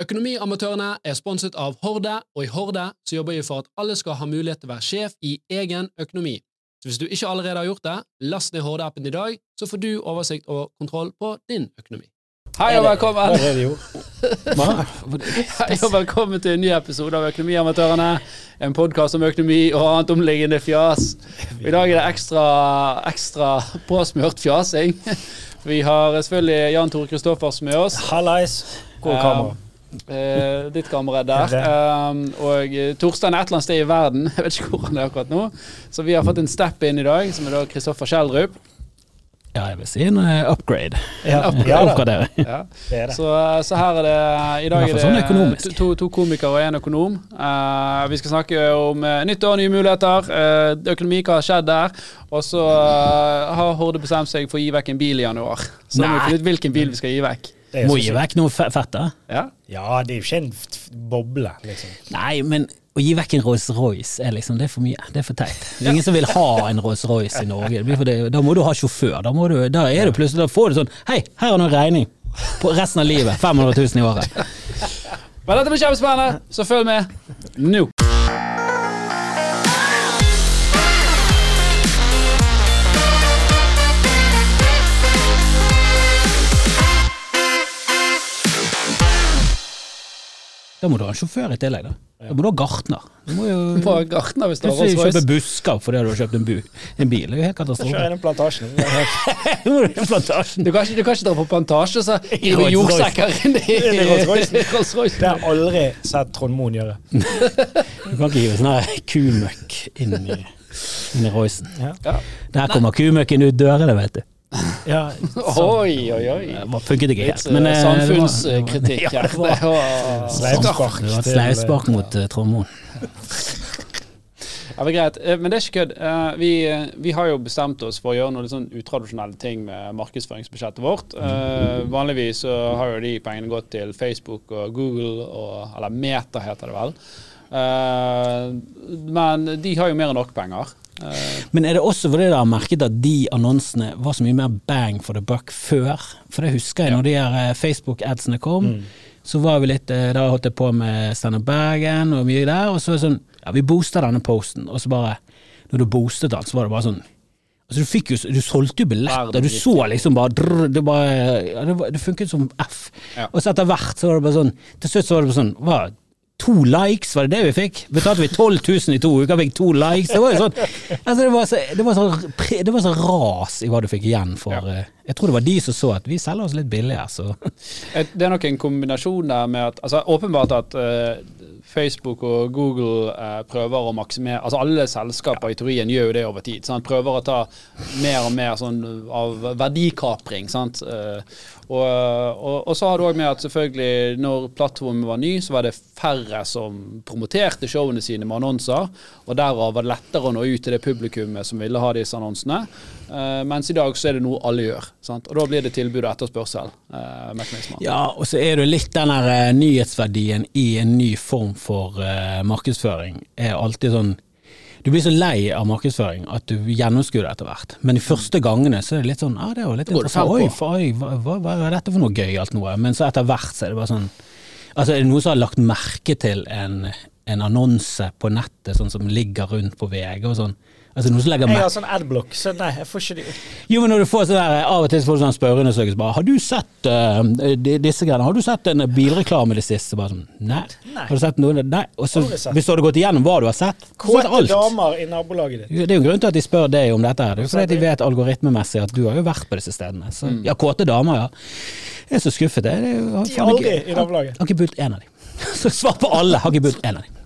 Økonomiamatørene er sponset av Horde, og i Horde så jobber vi for at alle skal ha mulighet til å være sjef i egen økonomi. Så hvis du ikke allerede har gjort det, last ned Horde-appen i dag, så får du oversikt og kontroll på din økonomi. Hei og velkommen! Hei og velkommen til en ny episode av Økonomiamatørene. En podkast om økonomi og annet omliggende fjas. I dag er det ekstra, ekstra påsmurt fjasing. Vi har selvfølgelig Jan Tore Kristoffers med oss. Hallais. Er kameraet? Eh, ditt kamera er der. Um, og Torstein er et eller annet sted i verden. Jeg vet ikke hvor han er akkurat nå. Så vi har fått en step inn i dag, som er da Kristoffer Schjelderup. Ja, jeg vil si en uh, upgrade. Ja, En ja Ja. Det er det. Så, så her er det I dag er det sånn to, to komikere og en økonom. Uh, vi skal snakke om uh, nytt år, nye muligheter. Uh, økonomi, hva har skjedd der? Og så eh, har Horde bestemt seg for å gi vekk en bil i januar. Så da må vi finne ut hvilken bil vi skal gi vekk. Det Må gi vekk noe fe- fett, da. Ja? Ja, det er jo ikke en boble, liksom. Nei, men å gi vekk en Rolls-Royce er liksom, det er for mye. Det er for teit. Det er ingen som vil ha en Rolls-Royce i Norge. Det blir for det, da må du ha sjåfør. Da, må du, da er du plutselig, da får du sånn Hei, her er nå en regning på resten av livet. 500 000 i året. Men dette blir kjempespennende, så følg med nå. Da må du ha en sjåfør i tillegg, da. Da må du ha gartner. Du må jo ha Gartner hvis er Rolls-Royce. kjøpe busker fordi du har kjøpt en, bu, en bil. Det er jo helt katastrofe. plantasjen. Nå er det plantasjen. Du kan, ikke, du kan ikke dra på plantasje så hive jordsekker inn i Rolls-Royce. Det har jeg aldri sett Trond Moen gjøre. Du kan ikke hive sånn kumøkk inn i, inn i Roycen. Ja. Der kommer kumøkken ut dørene, vet du. Ja, Oi, oi, oi. Det funket ikke helt. Men eh, eh, det var- samfunnskritikk Ja, her. det var, Det var Sleivspark. var til- sleivspark mot uh, trommoen. Ja, men greit. Eh, Men det er ikke kødd. Eh, Vi, eh, vi har jo bestemt oss for å gjøre noen litt sånn utradisjonelle ting med markedsføringsbudsjettet vårt. Eh, Vanligvis så har jo de pengene gått til Facebook og Google, og, eller Meta heter det vel. Eh, Men de har jo mer enn nok penger. Men er det også fordi dere har merket at de annonsene var så mye mer bang for the buck før? For det husker jeg når de her eh, Facebook-adsene kom. Så var vi litt eh, Da holdt jeg på med Stand Up Bergen og mye der, og så er det sånn Ja, vi boosta denne posten, og så bare Når du boostet den, så var det bare sånn Altså Du jo, du solgte jo billetter, du så liksom bare drr, Det, bare, ja, det, det funket som F. Ja. Og så etter hvert så var det bare sånn Til slutt så var det bare sånn hva, To likes, var det det vi fikk? Betalte vi 12 000 i to uker, fikk to likes? Det var jo sånn altså det, var så, det, var så, det var så ras i hva du fikk igjen for ja. Jeg tror det var de som så at vi selger oss litt billigere, så Det er nok en kombinasjon der med at altså Åpenbart at uh, Facebook og Google uh, prøver å maksimere Altså alle selskaper i teorien gjør jo det over tid. Sant? Prøver å ta mer og mer sånn av verdikapring. Sant? Eh, og, og, og så har det òg med at selvfølgelig når plattformen var ny, så var det færre som promoterte showene sine med annonser. Og derav var det lettere å nå ut til det publikummet som ville ha disse annonsene. Uh, mens i dag så er det noe alle gjør. Sant? Og da blir det tilbud og etterspørsel. Uh. Ja, og så er det litt den der uh, nyhetsverdien i en ny form for markedsføring. er alltid sånn Du blir så lei av markedsføring at du gjennomskuer det etter hvert. Men de første gangene så er det litt sånn ah, det var litt det interessant. Oi, for, oi hva, hva, hva er dette for noe gøyalt noe? Men så etter hvert så er det bare sånn Altså, er det noen som har lagt merke til en, en annonse på nettet sånn som ligger rundt på VG og sånn? Altså noen som legger Jeg har sånn adblock, så nei, jeg får ikke det jo, men når du får sånn der, Av og til får du sånn spørreundersøkelse bare Har du sett uh, de- disse greiene? Har du sett en bilreklame i det siste? Bare sånn, nei. Nei. Har du sett noe? Nei. Og så, hvis du hadde gått igjennom hva du har sett, Kåte damer i nabolaget ditt. Det er jo grunnen til at de spør deg om dette. Det er jo fordi de vet algoritmemessig at du har jo vært på disse stedene. Så, Mm. ja, kåte damer, ja. Jeg er så skuffet. Jeg, jeg, De er aldri i nabolaget. Har ikke bult en av dem. Så svar på alle. Har ikke bult en av dem.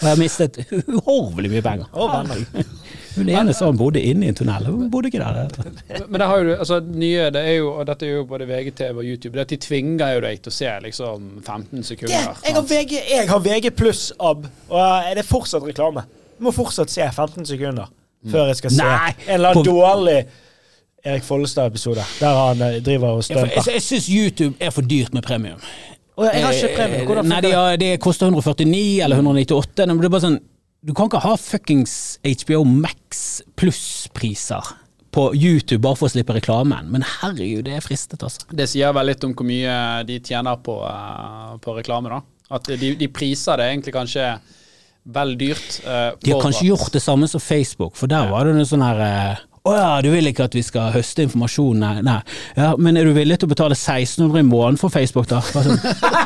Og jeg har mistet uhorvelig mye penger. Venner. Hun ene hun bodde inne i en tunnel. Hun bodde ikke der. Men det har jo, altså, nye, det er jo, og dette er jo både VGTV og YouTube, det at de tvinger jo deg til å se liksom 15 Det, sekunder. jeg, har? VG, jeg har VG pluss AB, og er det fortsatt reklame. Du må fortsatt se 15 sekunder før jeg skal se Nei, en eller annen dårlig Erik Follestad-episode der han eh, driver og stunter. jeg jeg syns YouTube er for dyrt med premium. Jeg har ikke premie. Hvordan Nei, det? det koster 149 eller 198. Men det er bare sånn Du kan ikke ha fuckings HBO Max pluss-priser på YouTube bare for å slippe reklamen. Men herregud, det er fristet, altså. Det sier vel litt om hvor mye de tjener på, eh, på reklame, da. At de, de priser det egentlig kanskje vel dyrt. Uh, De har kanskje gjort det samme som Facebook, for der var det noe sånn her eh, å ja, du vil ikke at vi skal høste informasjon, nei. nei. Ja, men er du villig til å betale 1600 i måneden for Facebook, da? Sånn.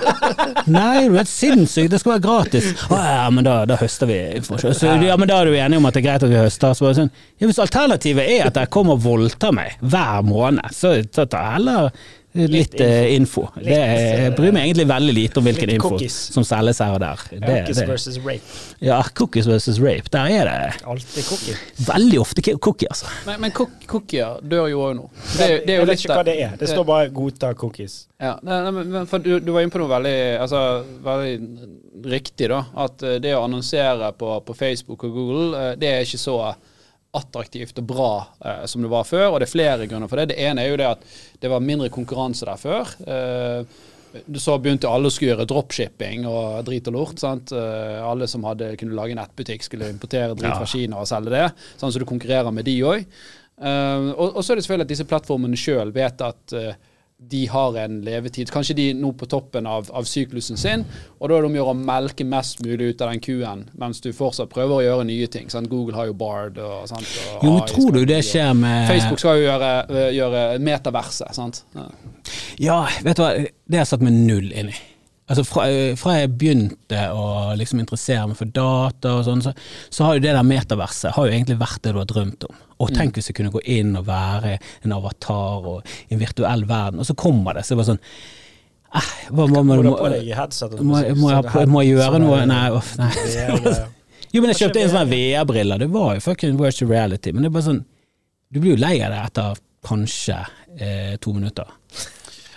Nei, du er helt sinnssyk, det skal være gratis. Å ja, men da, da høster vi informasjon. Så, ja, men da er du enig om at det er greit at vi høster? Så bare sånn, ja, hvis alternativet er at jeg kommer og voldtar meg hver måned, så så ta heller litt eh, info. Det, jeg bryr meg egentlig veldig lite om hvilken info cookies. som selges her og der. Det, Cookies det, versus rape. ja, cookies versus rape, der er det Alltid cookie. Veldig ofte ki- cookie, altså. Men, men cookier dør jo òg nå. Det, det er jo jeg vet litt ikke hva det er. Det står bare 'godta cookies'. Ja, nei, nei, men, du, du var inne på noe veldig, altså, veldig riktig, da. At eh, det å annonsere på, på Facebook og Google, eh, det er ikke så attraktivt og bra eh, som det var før. Og det er flere grunner for det. Det ene er jo det at det var mindre konkurranse der før. Eh, så begynte alle å skulle gjøre dropshipping og drit og lort. sant? Eh, alle som hadde, kunne lage nettbutikk, skulle importere drit fra Kina og selge det. Sånn så du konkurrerer med de òg. og, og så er det selvfølgelig at disse plattformene sjøl vet at eh, de har en levetid. Kanskje de nå på toppen av, av syklusen sin, og da er det om å gjøre å melke mest mulig ut av den kuen, mens du fortsatt prøver å gjøre nye ting. Sant? Google har jo Bard og sånt. Jo, men AI tror du det skjer med Facebook skal jo gjøre, øh, gjøre metaverset, sant. Ja. Ja, vet du hva, det har jeg satt meg null inn i. Altså fra, fra jeg begynte å liksom interessere meg for data og sånn, så, så har jo det der metaverset har jo egentlig vært det du har drømt om. Og Mm. tenk hvis jeg kunne gå inn og være en avatar og i en virtuell verden, og så kommer det, så det var sånn eh, hva, må, Må må, må, må, jeg, må jeg gjøre noe? Nei, uff, nei. Jo, men jeg kjøpte inn sånne VR-briller. Det var jo fucking virtual reality. Men det er bare sånn Du blir jo lei av det etter kanskje eh, to minutter.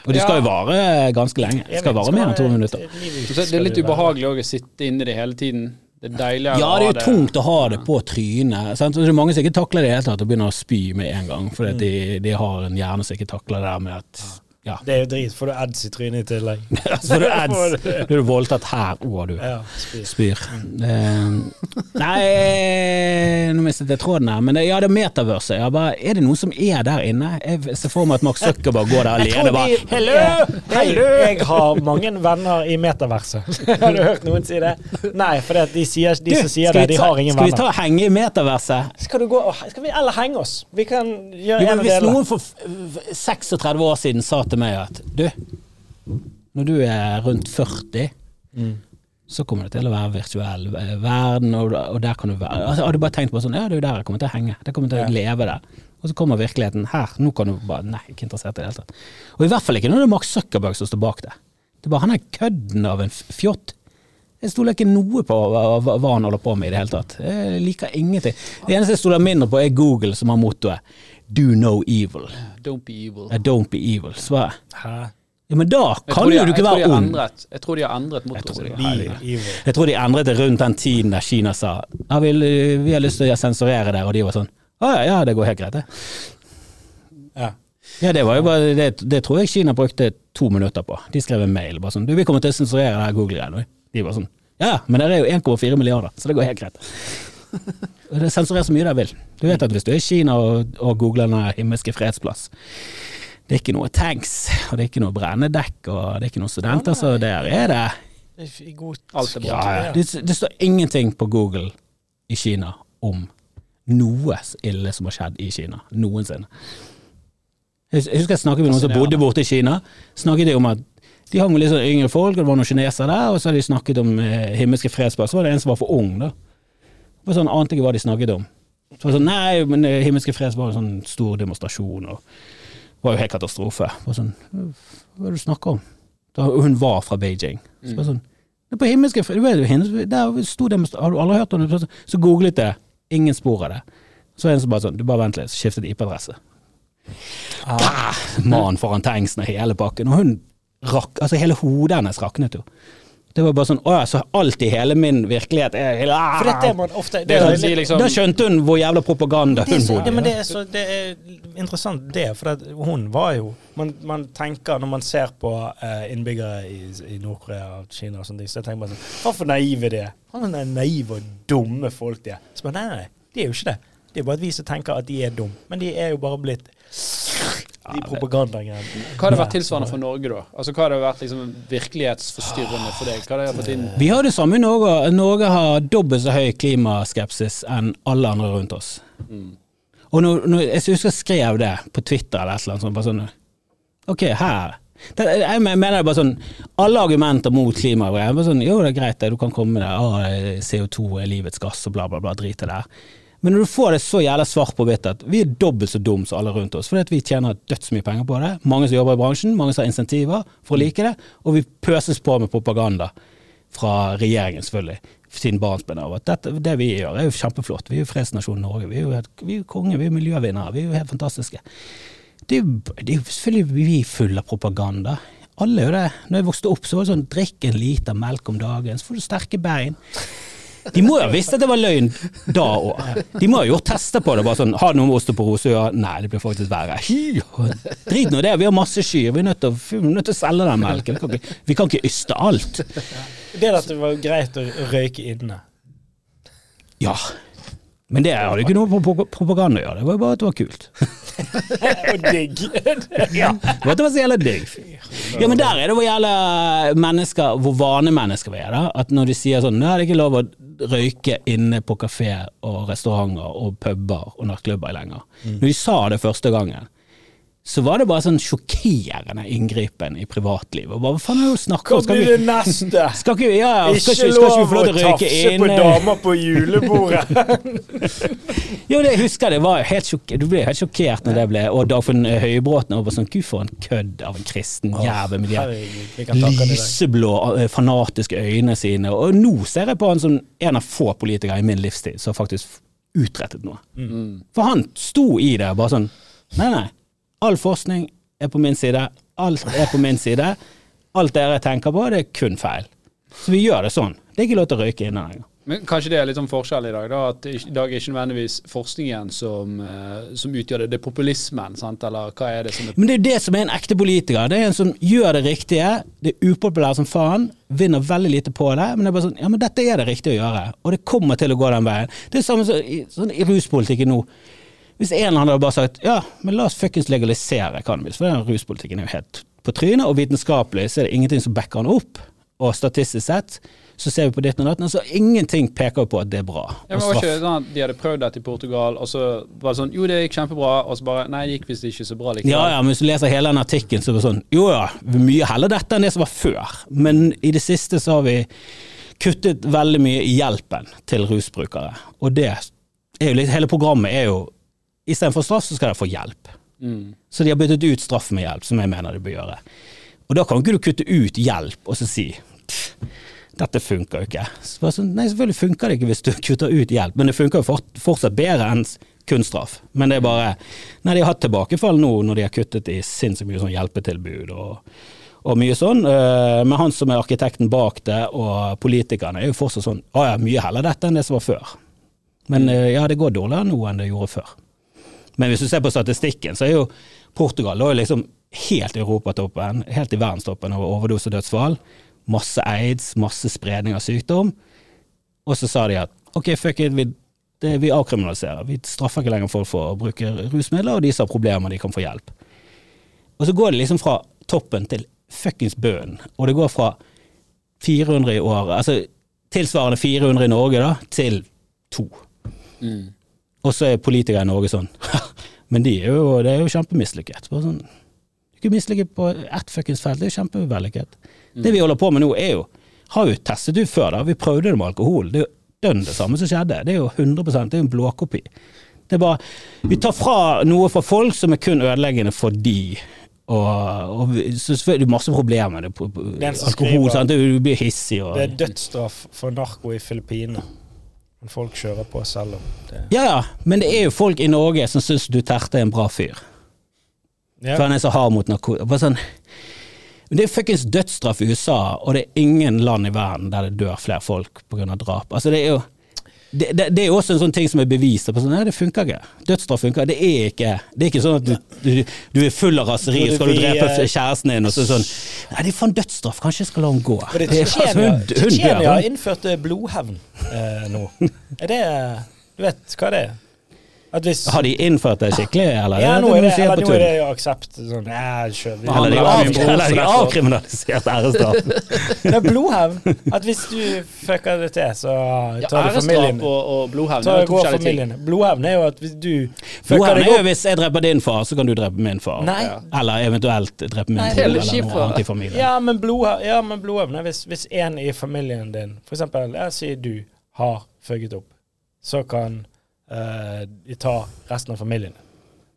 Og det skal jo vare ganske lenge. Det skal vare mer enn to minutter. Det er litt ubehagelig å sitte inni det hele tiden. Det er deilig å ha det er ha jo tungt å ha det på trynet. Sant? Det er mange som ikke takler det i det hele tatt og begynner å spy med en gang. Fordi de, de har en hjerne som ikke takler det der med at Ja. Det er jo drit. Får du ads i trynet i tillegg? Så får du ads. Du er du voldtatt her òg, du. Ja, spyr. Spyr. Eh, nei, nå mistet jeg tråden her. Men det, ja, det er metaverset. Bare, er det noen som er der inne? Jeg ser for meg at Mark Zuckerberg går der alene. Bare, de- Hello! Jeg har mange venner i metaverset. har du hørt noen si det? Nei, for de, sier, de Du, som sier det, de har ingen venner. Skal vi ta og henge i metaverset? Skal, du gå, skal vi eller henge oss? Vi kan gjøre Jo, en del. hvis noen for f- f- 36 år siden sa til meg at du, når du er rundt 40, så kommer det til å være virtuell eh, verden, og, og der kan du være altså, Har du bare tenkt på sånn, ja, det er jo der jeg kommer til å henge. Jeg kommer til å leve der. Og så kommer virkeligheten her. Nå kan du bare Nei, ikke interessert i det hele tatt. Og i hvert fall ikke når det er Mark Zuckerberg som står bak det. Det er bare han er kødden av en fjott. Jeg stoler ikke noe på hva han holder på med i det hele tatt. Jeg liker ingenting. Det eneste jeg stoler mindre på, er Google, som har mottoet Do no evil. Don't be evil. Eh, Don't be evil. Så bare, Hæ? ja, men da kan jo du ikke jeg være har ond. Jeg tror de har endret mottoet tror sitt. de har- Be evil. Jeg tror de endret det rundt den tiden der Kina sa ja, vi, vi har lyst til å sensurere det, og de var sånn å ja, ja, det går helt greit, det. Ja. Ja, det var jo bare det, det tror jeg Kina brukte to minutter på. De skrev en mail bare sånn Du, vi kommer til å sensurere det her Google-greiene. De var sånn Ja, men det er jo 1,4 milliarder, så det går helt greit. Det sensurerer så mye de vil. Du vet at hvis du er i Kina og, og googler den himmelske fredsplass Det er ikke noe tanks, og det er ikke noe brennedekk, og det er ikke noen studenter, så der er det I god Alt er bra. ja, ja. Det, det står ingenting på Google i Kina om noe ille som har skjedd i Kina. Noensinne. Jeg jeg husker jeg snakket med noen som bodde borte i Kina. Snakket de om at de hang med litt sånn yngre folk, og det var noen kinesere der, og så hadde de snakket om eh, himmelske fredsplass. Så var det en som var for ung, da. Det var sånn, Ante ikke hva de snakket om. Så sånn, Nei, men eh, himmelske freds var en sånn stor demonstrasjon, og det var jo helt katastrofe. Det var sånn, Hva er det du snakker om? Da, hun var fra Beijing. Så var sånn, det er på himmelske der sto demonstrasjon, Har du aldri hørt om det? Så googlet jeg, ingen spor av det. Så er det en som bare sånn, du bare vent litt, så skiftet IP-adresse. Ah. Mann foran tanksen og hele pakken. Og hun rakk, altså hele hodet hennes raknet jo. Det var bare sånn, å så alt i hele min virkelighet er hele, ah. For dette er man ofte Det det, det, liksom Da skjønte hun hvor jævla propaganda er, hun bodde ja, i. det, er så, det er interessant det, for hun var jo man, man tenker, når man ser på eh, innbyggere i, i Nord-Korea og Kina og sånne ting, så tenker man sånn Hva for naive de er. Hva for naive og dumme folk de er. Så man, nei, nei, de er jo ikke det. Det er bare at vi som tenker at de er dumme. men de er jo bare blitt de propagandagreiene. Hva hadde vært tilsvarende for Norge, da? Altså, Hva hadde vært liksom virkelighetsforstyrrende for deg? Hva hadde fått inn Vi har det samme i Norge. Norge har dobbelt så høy klimaskepsis enn alle andre rundt oss. Og når, når, jeg husker jeg skrev det på Twitter eller et eller annet sånt. Bare sånn, ok, her. Det, jeg mener det bare sånn Alle argumenter mot klima bare sånn, Jo, det er greit, det, du kan komme med det. Å, CO2 er livets gass og bla, bla, bla. Drit i det. Men når du får det så jævla svart på hvitt at vi er dobbelt så dumme som alle rundt oss, fordi at vi tjener dødsmye penger på det, mange som jobber i bransjen, mange som har insentiver for å like det, og vi pøses på med propaganda fra regjeringen, selvfølgelig, siden barnsben av det vi gjør, er jo kjempeflott. Vi er jo fredsnasjonen Norge, vi er jo, helt, vi er konge, vi er jo miljøvinnere, vi er jo helt fantastiske. Det er jo selvfølgelig vi fulle av propaganda. Alle er jo det. Når jeg vokste opp, så var det sånn drikk en liter melk om dagen, så får du sterke bein. De må jo ha visst at det var løgn da òg. De må ha gjort tester på det. bare sånn, Har du noe med osteoporose å gjøre? Nei, det blir faktisk verre. Drit nå det, vi har masse kyr. Vi er nødt til, å- nødt til å selge den melken. Vi kan ikke, vi kan ikke yste alt. Det at det var greit å røyke inne. Ja. Men det hadde ikke noe med propaganda å gjøre. Det var jo bare at det var kult. Og digg. Ja. Det var det var så jævla digg. Ja, men der er det hvor jævla mennesker, hvor vanemennesker vi er, da. At når de sier sånn Nei, det er ikke lov å røyke inne på kafé og restauranter og puber og nattklubber lenger. Når de sa det første gangen, så var det bare sånn sjokkerende inngripen i privatlivet. Hva faen er det du snakker om? Skal blir det neste? skal ikke, ja, ja, skal Ikke ikke, lov ikke vi få lov til å røyke tafse på damer på julebordet. Jo, det jeg husker det var helt sjokk, Du ble helt sjokkert når det ble Og Dagfinn Høybråten var bare sånn Gud, for en kødd av en kristen jævel med de lyseblå, eh, fanatiske øynene sine. Og nå ser jeg på han som en av få politikere i min livstid som faktisk utrettet noe. For han sto i det bare sånn Nei, nei. All forskning er på min side. Alt er på min side. Alt dere tenker på, det er kun feil. Så vi gjør det sånn. Det er ikke lov til å røyke inne lenger. Men Kanskje det er litt sånn forskjell i dag? da, At i dag er ikke nødvendigvis forskningen som, eh, som utgjør det, det er populismen, sant? eller hva er det som er Men det er jo det som er en ekte politiker. Det er en som gjør det riktige, det er upopulært som faen, vinner veldig lite på det, men det er bare sånn Ja, men dette er det riktige å gjøre, og det kommer til å gå den veien. Det er samme som i, sånn, i ruspolitikken nå. Hvis en eller annen hadde bare sagt ja, men la oss fuckings legalisere cannabis, for den ruspolitikken er jo helt på trynet, og vitenskapelig så er det ingenting som backer den opp, og statistisk sett så ser vi på ditten og datten, så ingenting peker på at det er bra. ja, men var ikke sånn at De hadde prøvd dette i Portugal, og så var det sånn Jo, det gikk kjempebra, og så bare Nei, det gikk visst ikke så bra likevel. Ja, ja, men hvis du leser hele den artikkelen, så er det sånn Jo ja, mye heller dette enn det som var før, men i det siste så har vi kuttet veldig mye i hjelpen til rusbrukere. Og det er jo litt Hele programmet er jo Istedenfor straff, så skal de få hjelp. Mm. Så de har byttet ut straff med hjelp, som jeg mener de bør gjøre. Og da kan ikke du kutte ut hjelp og så si dette funker jo ikke. Så sånn, nei, selvfølgelig funker det ikke hvis du kutter ut hjelp, men det funker jo fort, fortsatt bedre enn kun straff. Men det er bare Nei, de har hatt tilbakefall nå når de har kuttet i sinnssykt mye sånn hjelpetilbud og, og mye sånn. Eh, Men han som er arkitekten bak det, og politikerne, er jo fortsatt sånn Å ja, mye heller dette enn det som var før. Men eh, ja, det går dårligere nå enn det gjorde før. Men hvis du ser på statistikken, så er jo Portugal da liksom helt i europatoppen, helt i verdenstoppen over overdosedødsfall. Masse aids, masse spredning av sykdom. Og så sa de at ok, fuck it, vi, det, vi avkriminaliserer. Vi straffer ikke lenger folk for å bruke rusmidler, og de som har problemer, de kan få hjelp. Og så går det liksom fra toppen til fuckings bunnen, og det går fra 400 i året, altså tilsvarende 400 i Norge, da, til to. Mm. Og så er politikere i Norge sånn Men de er jo, det er jo kjempemislykket. Sånn, du ikke mislykket på ett fuckings felt, det er jo kjempevellykket. Det vi holder på med nå, er jo Har jo testet ut før, da. Vi prøvde det med alkohol. Det er jo dønn det samme som skjedde. Det er jo 100 det er jo en blåkopi. Det er bare Vi tar fra noe fra folk som er kun ødeleggende for de. Og, og så er det masse problemer med Alkohol, sant. Du blir hissig og Det er dødsstraff for narko i Filippinene. Men folk kjører på selv om det Ja ja, men det er jo folk i Norge som syns Duterte er en bra fyr. ja. For han er så hard mot narkotika. Sånn, det er fuckings dødsstraff i USA, og det er ingen land i verden der det dør flere folk pga. drap. Altså det er jo det, det, det er også en sånn ting som er bevist. På sånn, nei, det funker ikke. Dødsstraff funker. Det er ikke Det er ikke sånn at du, du, du er full av raseri, og skal du drepe kjæresten din, og så sånn Nei, det er faen dødsstraff. Kanskje jeg skal la henne gå. Tsjetsjenia Tsjetsjenia har innført eh, blodhevn eh, nå. Er det Du vet hva det er? At hvis Har de innført det skikkelig, eller? ja, nå er det, eller nå er det jo aksept. Sånn, ja, kjøp, Eller de, har av, er eller de æresdrap. Det er blodhevn. At hvis du fucker det til, så Ja, tar du familien. Æresdrap og, og blodhevn Så går familien. Blodhevn er jo at hvis du fucker Blodhevn deg er jo opp hvis jeg dreper din far, så kan du drepe min far. Nei. Eller eventuelt drepe min Nei, bror er eller noe annet i familien. Ja, men blodhevn ja, men blodhevn er hvis, hvis en i familien din, for eksempel, jeg sier du, har fucket opp, så kan eh, de ta resten av familien.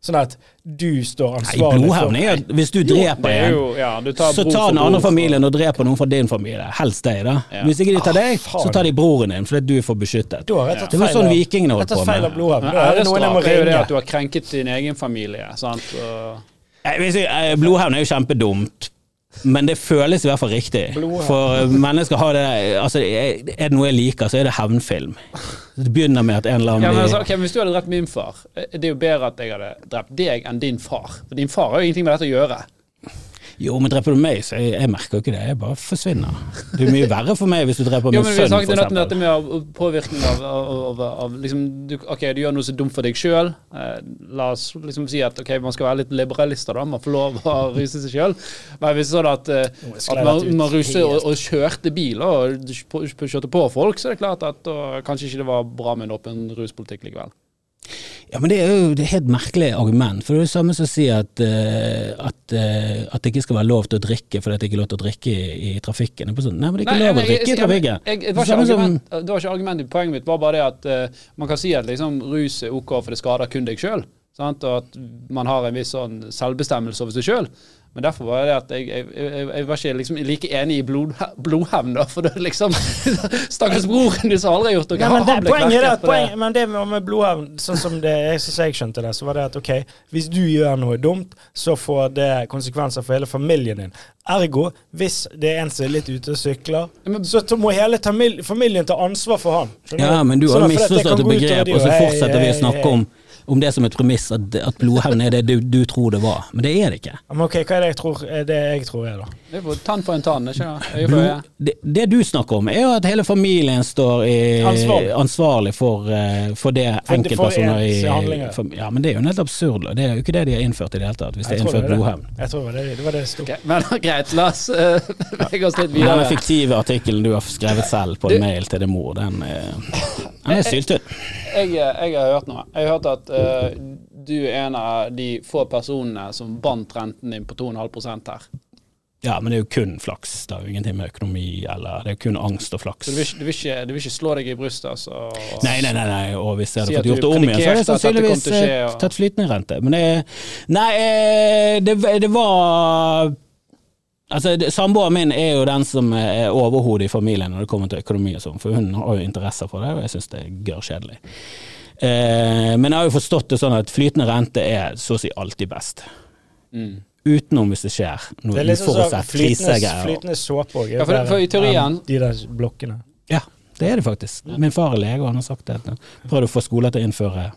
Sånn at du står Nei, ansvarlig blodhevn er jo hvis du dreper Det er en, jo, ja, du tar så tar den andre bror familien og dreper noen fra din familie. Helst deg, da. Ja. Hvis ikke de tar deg, faen. så tar de broren din, fordi du får beskyttet. Da har Det var sånn vikingene holdt på feil med. av blodhevn. Men er det noen må er jo det at du har krenket din egen familie. Sant? Og, Nei, eh, Blodhevn er jo kjempedumt, men det føles i hvert fall riktig. For mennesker har det Altså, er det noe jeg liker, så er det hevnfilm. Det begynner med at en eller ja, men altså, okay, Hvis du hadde drept min far, eh, det er jo bedre at jeg hadde drept deg enn din far. For din far har jo ingenting med dette å gjøre. Jo, men dreper du meg, så jeg, jeg merker jo ikke det. Jeg bare forsvinner. Det er mye verre for meg hvis du dreper Jo, min f.eks. vi har snakket sagt dette med, påvirkning av, av, av, av liksom, du, Ok, du gjør noe så dumt for deg sjøl. Eh, la oss liksom si at ok, man skal være litt liberalister, da. Man får lov å ruse seg sjøl. Men hvis sånn at, eh, at man, man ruser og, og kjørte biler og kjørte på folk, så er det klart at og, kanskje ikke det var bra med en åpen ruspolitikk likevel. Ja, men det er jo et helt merkelig argument. For det er det samme som å si at, eh, at, eh, at det ikke skal være lov til å drikke fordi det ikke er lov til å drikke i, i trafikken. Sånn, Nei, men det er ikke Nei, lov å men jeg- drikke i trafikken. jeg- Det var ikke samme som- det var ikke argumentet. Poenget mitt var bare det at uh, man kan si at liksom, rus er OK, for det skader kun deg sjøl. Og at man har en viss sånn selvbestemmelse over seg sjøl. Men derfor var det at jeg, jeg, jeg, jeg var ikke liksom like enig i blod, blodhevn, da. For det liksom Stakkars broren din som aldri har gjort noe. Nei, men det, poenget er at poenget, men det med, med blodhevn, sånn som det jeg, jeg skjønte det, så var det at ok, hvis du gjør noe dumt, så får det konsekvenser for hele familien din. Ergo, hvis det er en som er litt ute og sykler, men- så må hele familien ta ansvar for han. Ja, men du har Sånn misforstått et begrep, og så fortsetter vi å snakke om, om det som et premiss, at, at blodhevn er det du, du tror det var. Men det er det ikke. Men ok, hva er det jeg tror er det jeg tror er, da? Det er tann for en tann, ikke sant? Øye for øye. det, det du snakker om, er jo at hele familien står i, Ansvarlig. ansvarlig for, eh, for det enkeltpersoner i for, Ja, men det er jo helt absurd. Det er jo ikke det de har innført i det hele tatt, hvis det Jeg er innført blodhevn. Jeg tror det var det det, var det det sto. Okay, Men greit, la oss uh, bevege oss litt videre. Den fiktive artikkelen du har skrevet selv på Du- mail til din mor, den, er- den er syltynn. Jeg, jeg har hørt noe. Jeg har hørt at uh, du er en av de få personene som bandt renten din på 2,5 her. Ja, men det er jo kun flaks. Det er jo ingenting med økonomi eller Det er jo kun angst og flaks. Du vil, du vil, ikke, du vil ikke slå deg i brystet? Altså, Nei, nei, nei, nei, og hvis jeg hadde si fått gjort det om igjen, så hadde jeg sannsynligvis skje, eh, og- tatt flytende rente. Men det Nei, eh, det, det var Altså, Samboeren min er jo den som er overhodet i familien når det kommer til økonomi og sånn, for hun har jo interesser for det, og jeg syns det er gørr kjedelig. Eh, men jeg har jo forstått det sånn at flytende rente er så å si alltid best. mm. Utenom hvis det skjer Det er liksom uforutsett flytende, krisegreier. flytende såpe òg. Ja, for- for i teorien- De der blokkene. Ja, det er det faktisk. Min far er lege, og han har sagt det. Prøvd å få skoler til å innføre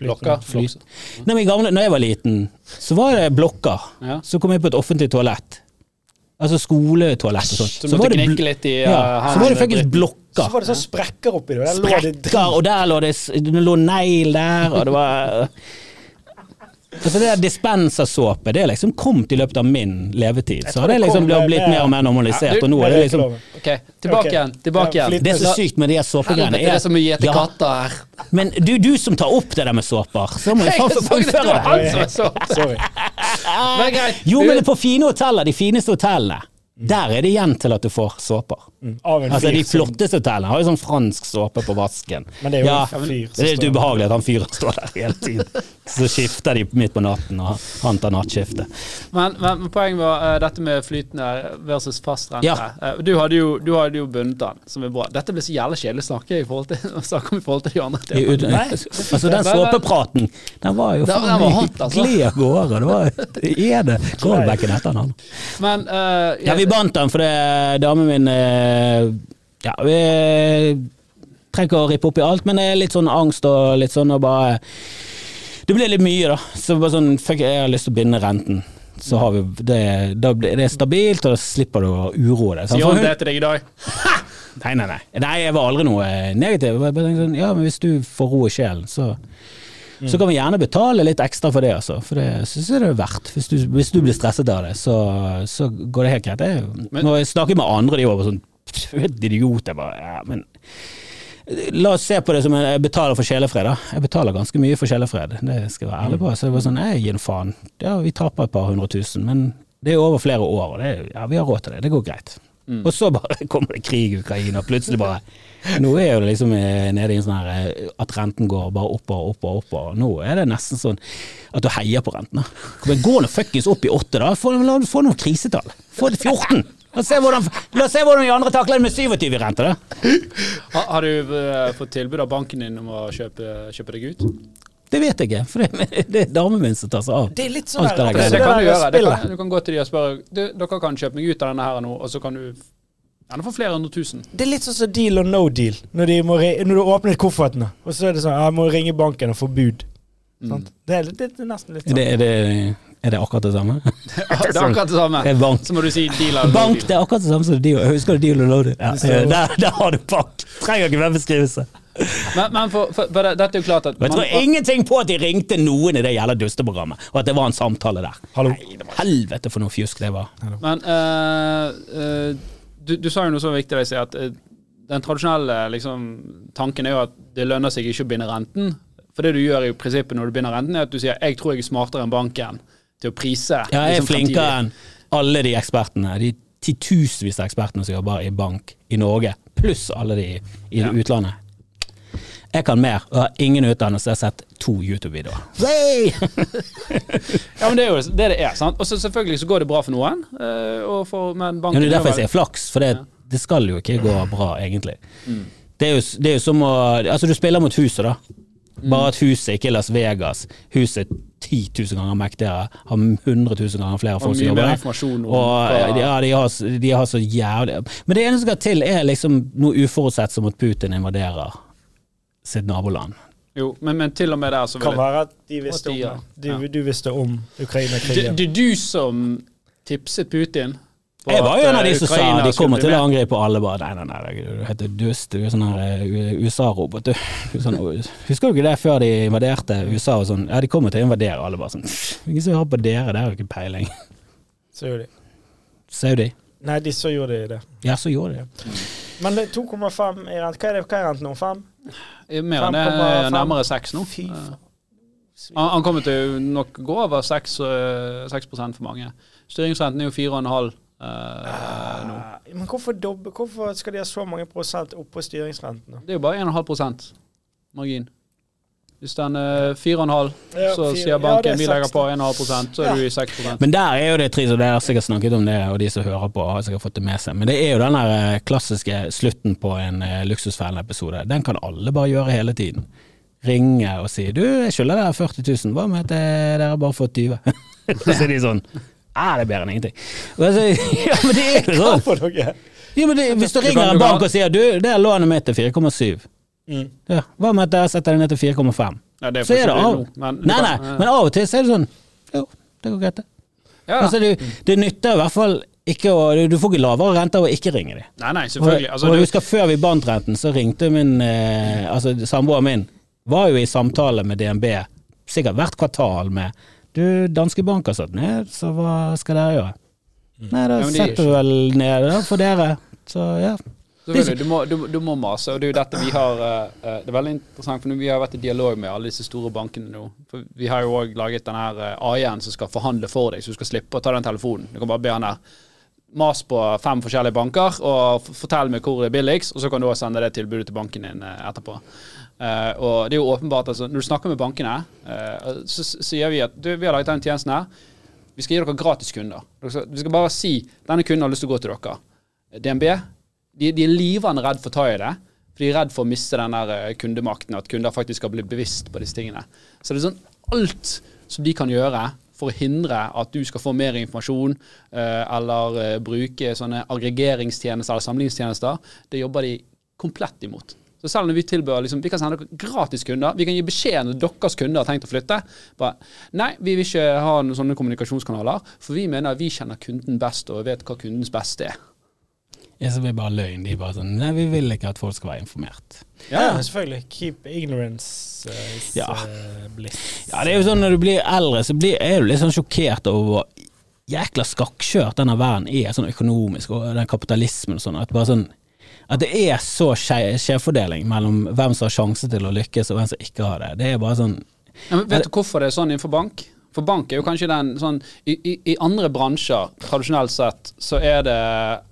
Blokker? Flyt. Nei, men gamle, når jeg var liten, så var det blokker. Ja. Så kom jeg på et offentlig toalett. Altså skoletoalett og sånt. Så Så var det litt i ja, uh, så var det faktisk blokker. Så var det sånn sprekker oppi det. Der lå det Sprekker, og der lå det Det lå negl der, og det var Altså det der dispensersåpe, det er liksom kommet i løpet av min levetid. Så har det liksom det blitt mer og mer normalisert, Ja, du- og nå er det liksom okay, Ok, tilbake okay. igjen. tilbake igjen. Det er så sykt med de såpegreiene. Det er så mye etter katter her. Men du, du som tar opp det der med såper, så må jeg faen fullføre det. han som så. Sorry. Men greit. Jo, men på fine hoteller, de fineste hotellene, der er det igjen til at du får såper. Mm, Altså, De flotteste hotellene har jo sånn fransk såpe på vasken. Men det er jo ja, en fyr Det er litt ubehagelig at han fyren står der hele tiden. Så skifter de midt på natten, og han tar nattskiftet. Men, men poenget var uh, dette med flytende versus fast rente. Ja. Uh, du, hadde jo, du hadde jo bundet den, som er bra. Dette blir så jævlig kjedelig å snakke, i forhold til, om i forhold til de andre I temaene. Nei, Altså, den Men- men- såpepraten, den var jo Den- faen den meg altså. av gårde. Det var det er det. Callbacken etter han. Men eh, Ja, vi bandt den fordi damen min Ja, vi trenger ikke å rippe opp i alt, men det er litt sånn angst og litt sånn og bare Det ble litt mye, da. Så bare sånn Fuck, jeg har lyst til å binde renten. Så har vi det, da blir det stabilt, og da slipper du å uroe deg. Gjør det til deg i dag? Nei, nei, nei. Nei, jeg var aldri noe negativ. Jeg bare tenkte sånn, ja, men hvis du får ro i sjelen, så Så kan vi gjerne betale litt ekstra for det, altså. For det syns jeg det er verdt. Hvis du, hvis du blir stresset av det, så, så går det helt greit. Jeg, Men- når jeg snakker med andre, de var bare sånn "Du er idiot. Jeg bare ja, men La oss se på det som jeg betaler for sjelefred. Jeg betaler ganske mye for sjelefred, det skal jeg være ærlig på. Så det var sånn, jeg gir en faen. Ja, vi taper et par hundre tusen, men det er over flere år, og det, ja, vi har råd til det. Det går greit. Og så bare kommer det krig i Ukraina, plutselig bare Nå er det liksom eh, nede i en sånn her eh, at renten går bare oppover, oppover, oppover. Nå er det nesten sånn at du heier på rentene. Men gå nå fuckings opp i åtte, da. Få, la, få noen krisetall. Få det 14. La oss se hvordan, la oss se hvordan de andre takler det med 27 i rente, da. Har, har du uh, fått tilbud av banken din om å kjøpe, kjøpe deg ut? Det vet jeg ikke, for det, det er damen min som tar seg av. Det er litt sånn Alt det der, Det, det kan du gjøre. Det kan, du kan gå til de og spørre du, dere kan kjøpe meg ut av denne her nå, og så kan du gjerne få flere hundre tusen. Det er litt sånn som deal or no deal, når, de må, når du åpner koffertene, og så er det sånn Jeg må ringe banken og få bud. Mm. Det, er, det er nesten litt sånn. det, er, det, er det akkurat det samme? Det er akkurat det samme. Det er bank. Så må du si deal or no Bank, deal. det er akkurat det samme som deal. Husker du deal or no deal? Ja, der, der har du bank. Trenger ikke hvem beskrivelse. Men, men for, for, for dette er jo klart at jeg tror man- ingenting på at de ringte noen i det jævla dusteprogrammet, og at det var en samtale der. Hallo. Nei, det var helvete for noe fjusk det var. Men uh, uh, du, du sa jo noe så viktig, Leisi, at uh, den tradisjonelle liksom, tanken er jo at det lønner seg ikke å binde renten. For det du gjør i prinsippet når du binder renten, er at du sier 'jeg tror jeg er smartere enn banken til å prise'. Ja, jeg er liksom, flinkere enn alle de ekspertene. De titusenvis av ekspertene som jobber i bank i Norge, pluss alle de i Ja. utlandet. Jeg kan mer, og har ingen utdannelse. Jeg har sett to YouTube-videoer. Ja, men det er jo det det er. sant? Og så selvfølgelig så går det bra for noen, eh, for, men Ja, det er derfor jeg sier flaks, for det, det skal jo ikke gå bra, egentlig. Mm. Det, er jo, det er jo som å Altså, du spiller mot huset, da. Mm. Bare at huset ikke er Las Vegas. Huset er 10 000 ganger mektigere, har 100 000 ganger flere folk som jobber der. Og hva- ja, de har, de har så jævlig Men det eneste som skal til, er liksom noe uforutsett som at Putin invaderer sitt naboland. Jo, men, men til og med der så Kan være at de visste om Ja. Ja. Du, du visste om Ukraina-krigen. det er du som tipset Putin? Jeg var jo en av eh, de som sa de kommer til å angripe alle. bare Nei, nei, nei, du heter dust. Du er sånn her eh, USA-robot. du. Du Sånn, husker du ikke det før de invaderte USA? og sånn, Ja, de kommer til å invadere. Alle bare sånn Ingen som hører på dere, det har jo ikke peiling. Så gjorde de. Saudi. Nei, de så gjorde de det. Ja, så gjorde de det. Men er 2,5 i rente. Hva er det hva er renten nå? 5? Eh, Mer enn det, 5,5. nærmere 6 nå. Fy Eh, faen. Han, han kommer til nok gå over 6, eh, 6% for mange. Styringsrenten er jo 4,5 uh, nå. Eh, Men hvorfor, doble, hvorfor skal de ha så mange prosent oppå styringsrenten? Det er jo bare 1,5% margin. Hvis den er 4,5, Ja, så sier banken er vi legger på 1,5% så er Ja. du i 6% Men der er jo det trist, og dere har sikkert snakket om det, og de som hører på har sikkert fått det med seg. Men det er jo den der eh, klassiske slutten på en uh, Luksusfellen-episode. Den kan alle bare gjøre hele tiden. Ringe og si 'du, jeg skylder dere 40 000, hva med at eh, dere bare fått 20 Så sier de sånn 'æ, det er bedre enn ingenting. Så, ja, men det er jo sånn. Ja, men det, hvis du Du ringer en bank og sier 'du, det er lånet mitt til 4,7', Mm. ja, hva med at jeg setter det ned til 4,5? Ja, Så er det av men Nei, nei, men av og til så er det sånn Jo, det går greit, det. ja, Altså, det, det nytter i hvert fall ikke å Du får ikke lavere renter av å ikke ringe dem. Nei, nei, selvfølgelig. Altså, og du, jeg husker før vi bandt renten, så ringte min eh, Altså samboeren min var jo i samtale med DNB sikkert hvert kvartal med Du, danske bank har satt ned, så hva skal dere gjøre? Nei, da Ja, setter vi vel ned da, for dere. Så ja. Selvfølgelig, du, må, du, du må mase, og det er jo dette vi har eh, eh, Det er veldig interessant, for vi har vært i dialog med alle disse store bankene nå. For Vi har jo òg laget den her eh, AI-en som skal forhandle for deg, så du skal slippe å ta den telefonen. Du kan bare be han der mas på fem forskjellige banker og fortell meg hvor det er billigst, og så kan du også sende det tilbudet til banken din etterpå. Uh, og det er jo åpenbart, altså, Når du snakker med bankene, uh, så sier vi at du, vi har laget den tjenesten her. Vi skal gi dere gratis kunder. Vi skal bare si denne kunden har lyst til å gå til dere. DNB de, de er livende redd for å ta i det. For de er redd for å miste den der eh, kundemakten, at kunder faktisk skal bli bevisst på disse tingene. Så det er sånn alt som de kan gjøre for å hindre at du skal få mer informasjon, eh, eller eh, bruke sånne aggregeringstjenester eller samlingstjenester, det jobber de komplett imot. Så selv når vi tilbyr liksom, vi kan sende dere gratis kunder, vi kan gi beskjed når deres kunder har tenkt å flytte. Bare, nei, vi vil ikke ha noen sånne kommunikasjonskanaler, for vi mener vi kjenner kunden best og vet hva kundens beste er. Ja, så blir det bare løgn. De bare sånn Nei, vi vil ikke at folk skal være informert. Ja, selvfølgelig. Keep ignorance uh, is Ja. uh, bliss. Ja, det er jo sånn når du blir eldre, så blir, er du litt sånn sjokkert over hvor jækla skakkskjørt denne verden er, sånn økonomisk, og den kapitalismen og sånn. At bare sånn at det er så skje- skjevfordeling mellom hvem som har sjanse til å lykkes, og hvem som ikke har det. Det er bare sånn Ja, men vet du hvorfor det er sånn innenfor bank? For bank er jo kanskje den sånn I, i, i andre bransjer, tradisjonelt sett, så er det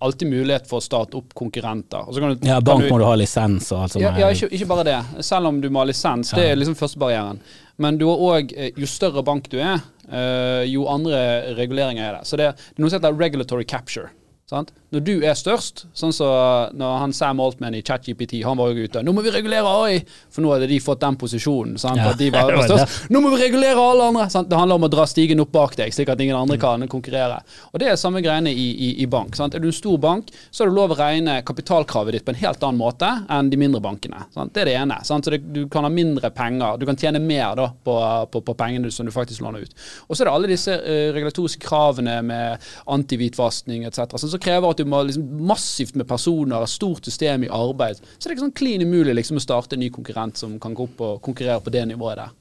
alltid mulighet for å starte opp konkurrenter. Kan du, Ja, bank du- må du ha lisens og alt sånt. Ja, ja ikke, ikke bare det. Selv om du må ha lisens. Det er liksom første barrieren. Men du har òg Jo større bank du er, eh, jo andre reguleringer er det. Så det, det er noe som heter regulatory capture. Sant? Når du er størst, sånn som når han Sam Altman i ChatGPT Han var jo ute 'Nå må vi regulere AI!' For nå hadde de fått den posisjonen. Sant? Ja, At de var, var størst. 'Nå må vi regulere alle andre!' Sant? Det handler om å dra stigen opp bak deg, slik at ingen andre kan konkurrere. Og Det er samme greiene i, i, i bank. Sant? Er du en stor bank, så er du lov å regne kapitalkravet ditt på en helt annen måte enn de mindre bankene. Sant? Det er det ene. Sant? Så det, du kan ha mindre penger. Du kan tjene mer da, på, på, på pengene som du faktisk låner ut. Og så er det alle disse uh, regulatoriske kravene med antihvitvasking etc. Som krever at du må liksom, massivt med personer, et stort system i arbeid. Så det er ikke sånn klin umulig liksom, å starte en ny konkurrent som kan gå opp og konkurrere på det nivået der.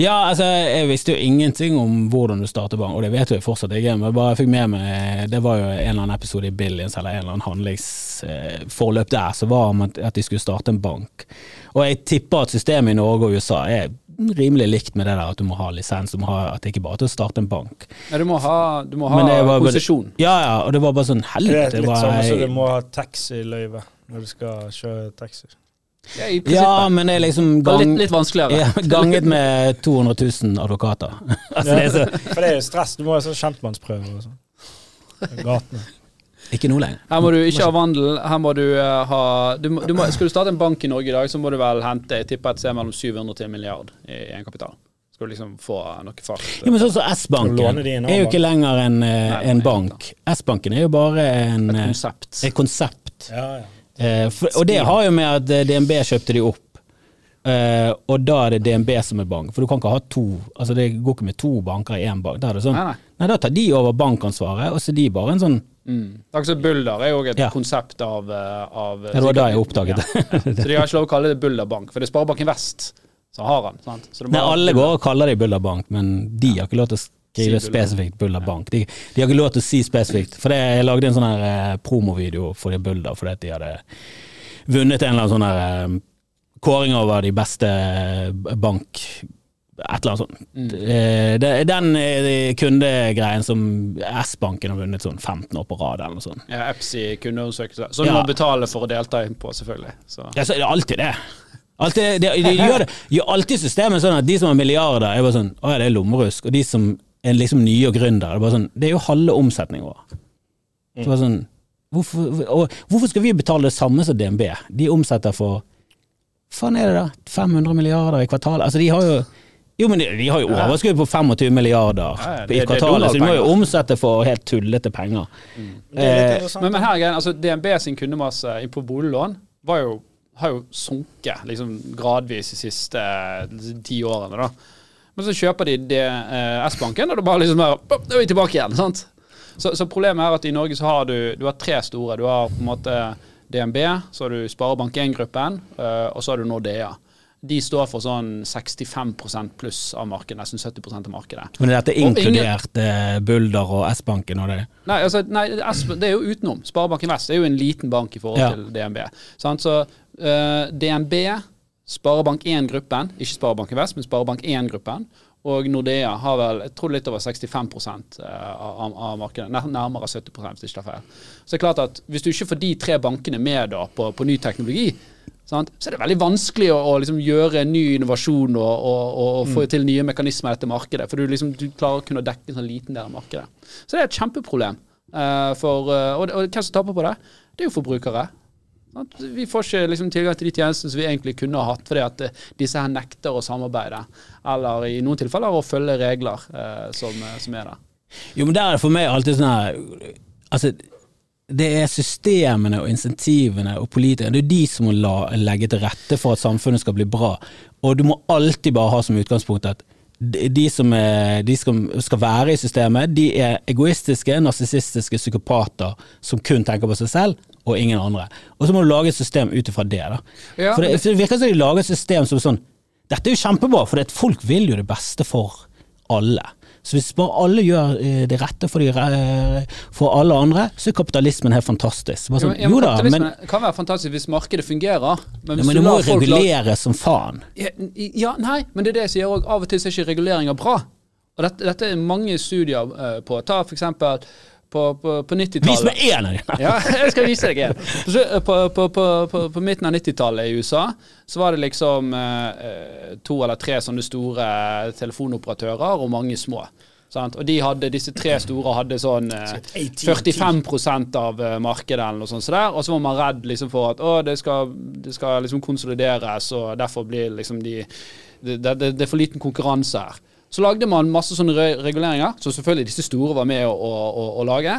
Ja, altså, jeg visste jo ingenting om hvordan du starter bank, og det vet jeg fortsatt ikke, men bare jeg fikk med meg Det var jo en eller annen episode i Billions, eller en eller annen handlingsforløp der, så var det at de skulle starte en bank. Og jeg tipper at systemet i Norge og USA er rimelig likt med det der at du må ha lisens, du må ha, at det ikke bare er til å starte en bank. Ja, du må ha, du må ha konsesjon. Ja, ja, og det var bare sånn Det er litt sånn som du må ha taxiløyve når du skal kjøre taxi. Ja, i Ja, men det er liksom Det gang, litt, litt vanskeligere. ja, ganget med 200 000 advokater. altså, det er så, For det er jo stress. Du må ha sånn kjentmannsprøve og sånn. Gatene. Ikke nå lenger. Her må du ikke ha vandel. Her må du eh, ha du du må, Skal du starte en bank i Norge i dag, så må du vel hente jeg tipper et sted mellom 700 til en milliard i egenkapital. Skal du liksom få noe fart. Ja, men sånn som S-banken er jo ikke lenger en, eh, Nei, en bank. S-banken er jo bare en, Et eh, konsept. et konsept. Ja, ja. Eh, for, og det har jo med at DNB kjøpte de opp. Uh, og da er det DNB som er bank, for du kan ikke ha to Altså det går ikke med to banker i én bank. Da er det sånn, Nei, nei, nei. da tar de over bankansvaret, og så er de bare en sånn Mm. Altså Bulder er jo et Ja. konsept av, eh, av det var da jeg oppdaget det. Så de har ikke lov å kalle det Bulderbank, for det er Sparebanken Vest som har den. Sant? Nei, alle går og kaller det Bulderbank, men de har ikke lov til å skrive Si spesifikt Bulderbank. De, de har ikke lov til å si spesifikt, for det, jeg lagde en sånn her eh, promovideo for de Bulder fordi de hadde vunnet en eller annen sånn her eh, kåring over de beste eh, bank et eller annet sånt. Mm. Eh, Det er den eh, kundegreien som S-banken har vunnet sånn 15 år på rad, eller noe sånt. Ja, EPSI kundeundersøkelse. Så du Ja. må betale for å delta på, selvfølgelig. Så. Ja, så er det alltid det. Alltid, de, de, gjør det, gjør alltid systemet sånn at de som har milliarder, er bare sånn Å ja, det er lommerusk. Og de som er liksom nye og gründere, det er bare sånn Det er jo halve omsetningen vår. Så bare sånn hvorfor, og, hvorfor skal vi betale det samme som DNB? De omsetter for Faen er det da? 500 milliarder i kvartalet? Altså, de har jo jo, men de, de har jo overskudd på 25 milliarder Ja, ja, det- i kvartalet, så de må jo omsette for helt tullete penger. Er Eh. Men, men her er altså DNB sin kundemasse på boliglån var jo, har jo sunket liksom gradvis de siste ti årene. da. Men så kjøper de det, eh, S-banken, og er bare liksom der, pop, Da er vi tilbake igjen. sant? Så, så problemet er at i Norge så har du, du har tre store. Du har på en måte DNB, så har du Sparebank1-gruppen, eh, og så har du Nordea. De står for sånn 65% pluss av markedet, nesten 70% av markedet. Men er dette inkludert ingen- eh, Bulder og S-banken og det? Nei, altså, nei det er jo utenom. Sparebanken Vest er jo en liten bank i forhold Ja. til DNB. Sant? Så uh, DNB, Sparebank1-gruppen, ikke Sparebanken Vest, men Sparebank1-gruppen, og Nordea har vel jeg tror litt over 65 eh, av, av markedet. Nærmere 70 hvis det ikke tar feil. Så det er klart at hvis du ikke får de tre bankene med da på, på ny teknologi, sant, så er det veldig vanskelig å, å liksom gjøre en ny innovasjon og, og, og, få få til nye mekanismer i dette markedet. For du, liksom, du klarer å kunne dekke en sånn liten del av markedet. Så det er et kjempeproblem. Uh, for, uh, og, og hvem som taper på det? Det er jo forbrukere. Sant? Vi får ikke liksom, tilgang til de tjenestene som vi egentlig kunne ha hatt, fordi at eh, disse her nekter å samarbeide. Eller i noen tilfeller å følge regler eh, som, som er der. Jo, men der er det for meg alltid sånn her Altså, det er systemene og insentivene og politikerne, det er de som må la, legge til rette for at samfunnet skal bli bra. Og du må alltid bare ha som utgangspunkt at de som, er, de som skal være i systemet, de er egoistiske, narsissistiske psykopater som kun tenker på seg selv og ingen andre. Og så må du lage et system ut ifra det. da. Ja, for det, for det virker som de lager et system som sånn Dette er jo kjempebra, for folk vil jo det beste for alle. Så hvis bare alle gjør eh, det rette for, de, for alle andre, så er kapitalismen helt fantastisk. Sånn, ja, men jo da, men, kan være fantastisk hvis markedet fungerer. Men, ja, men du det må lar jo folk la- som faen. Ja, ja, nei, men det er det jeg sier òg. Av og til så er ikke reguleringer bra. Og dette, dette er mange studier eh, på. Ta for eksempel på, på, på 90-tallet. meg én! Ja, jeg skal vise deg én. På, på, på, på, på, på midten av 90-tallet i USA så var det liksom eh, eh, to eller tre sånne store telefonoperatører og mange små. Sant? Og de hadde, disse tre store hadde sånn eh, 45% av eh, markedet eller noe sånt. Så der, og så var man redd liksom for at å, det skal, det skal liksom konsolideres, og derfor blir liksom de det, det, det er for liten konkurranse her. Så lagde man masse sånne reguleringer, som selvfølgelig disse store var med å, å, å, lage.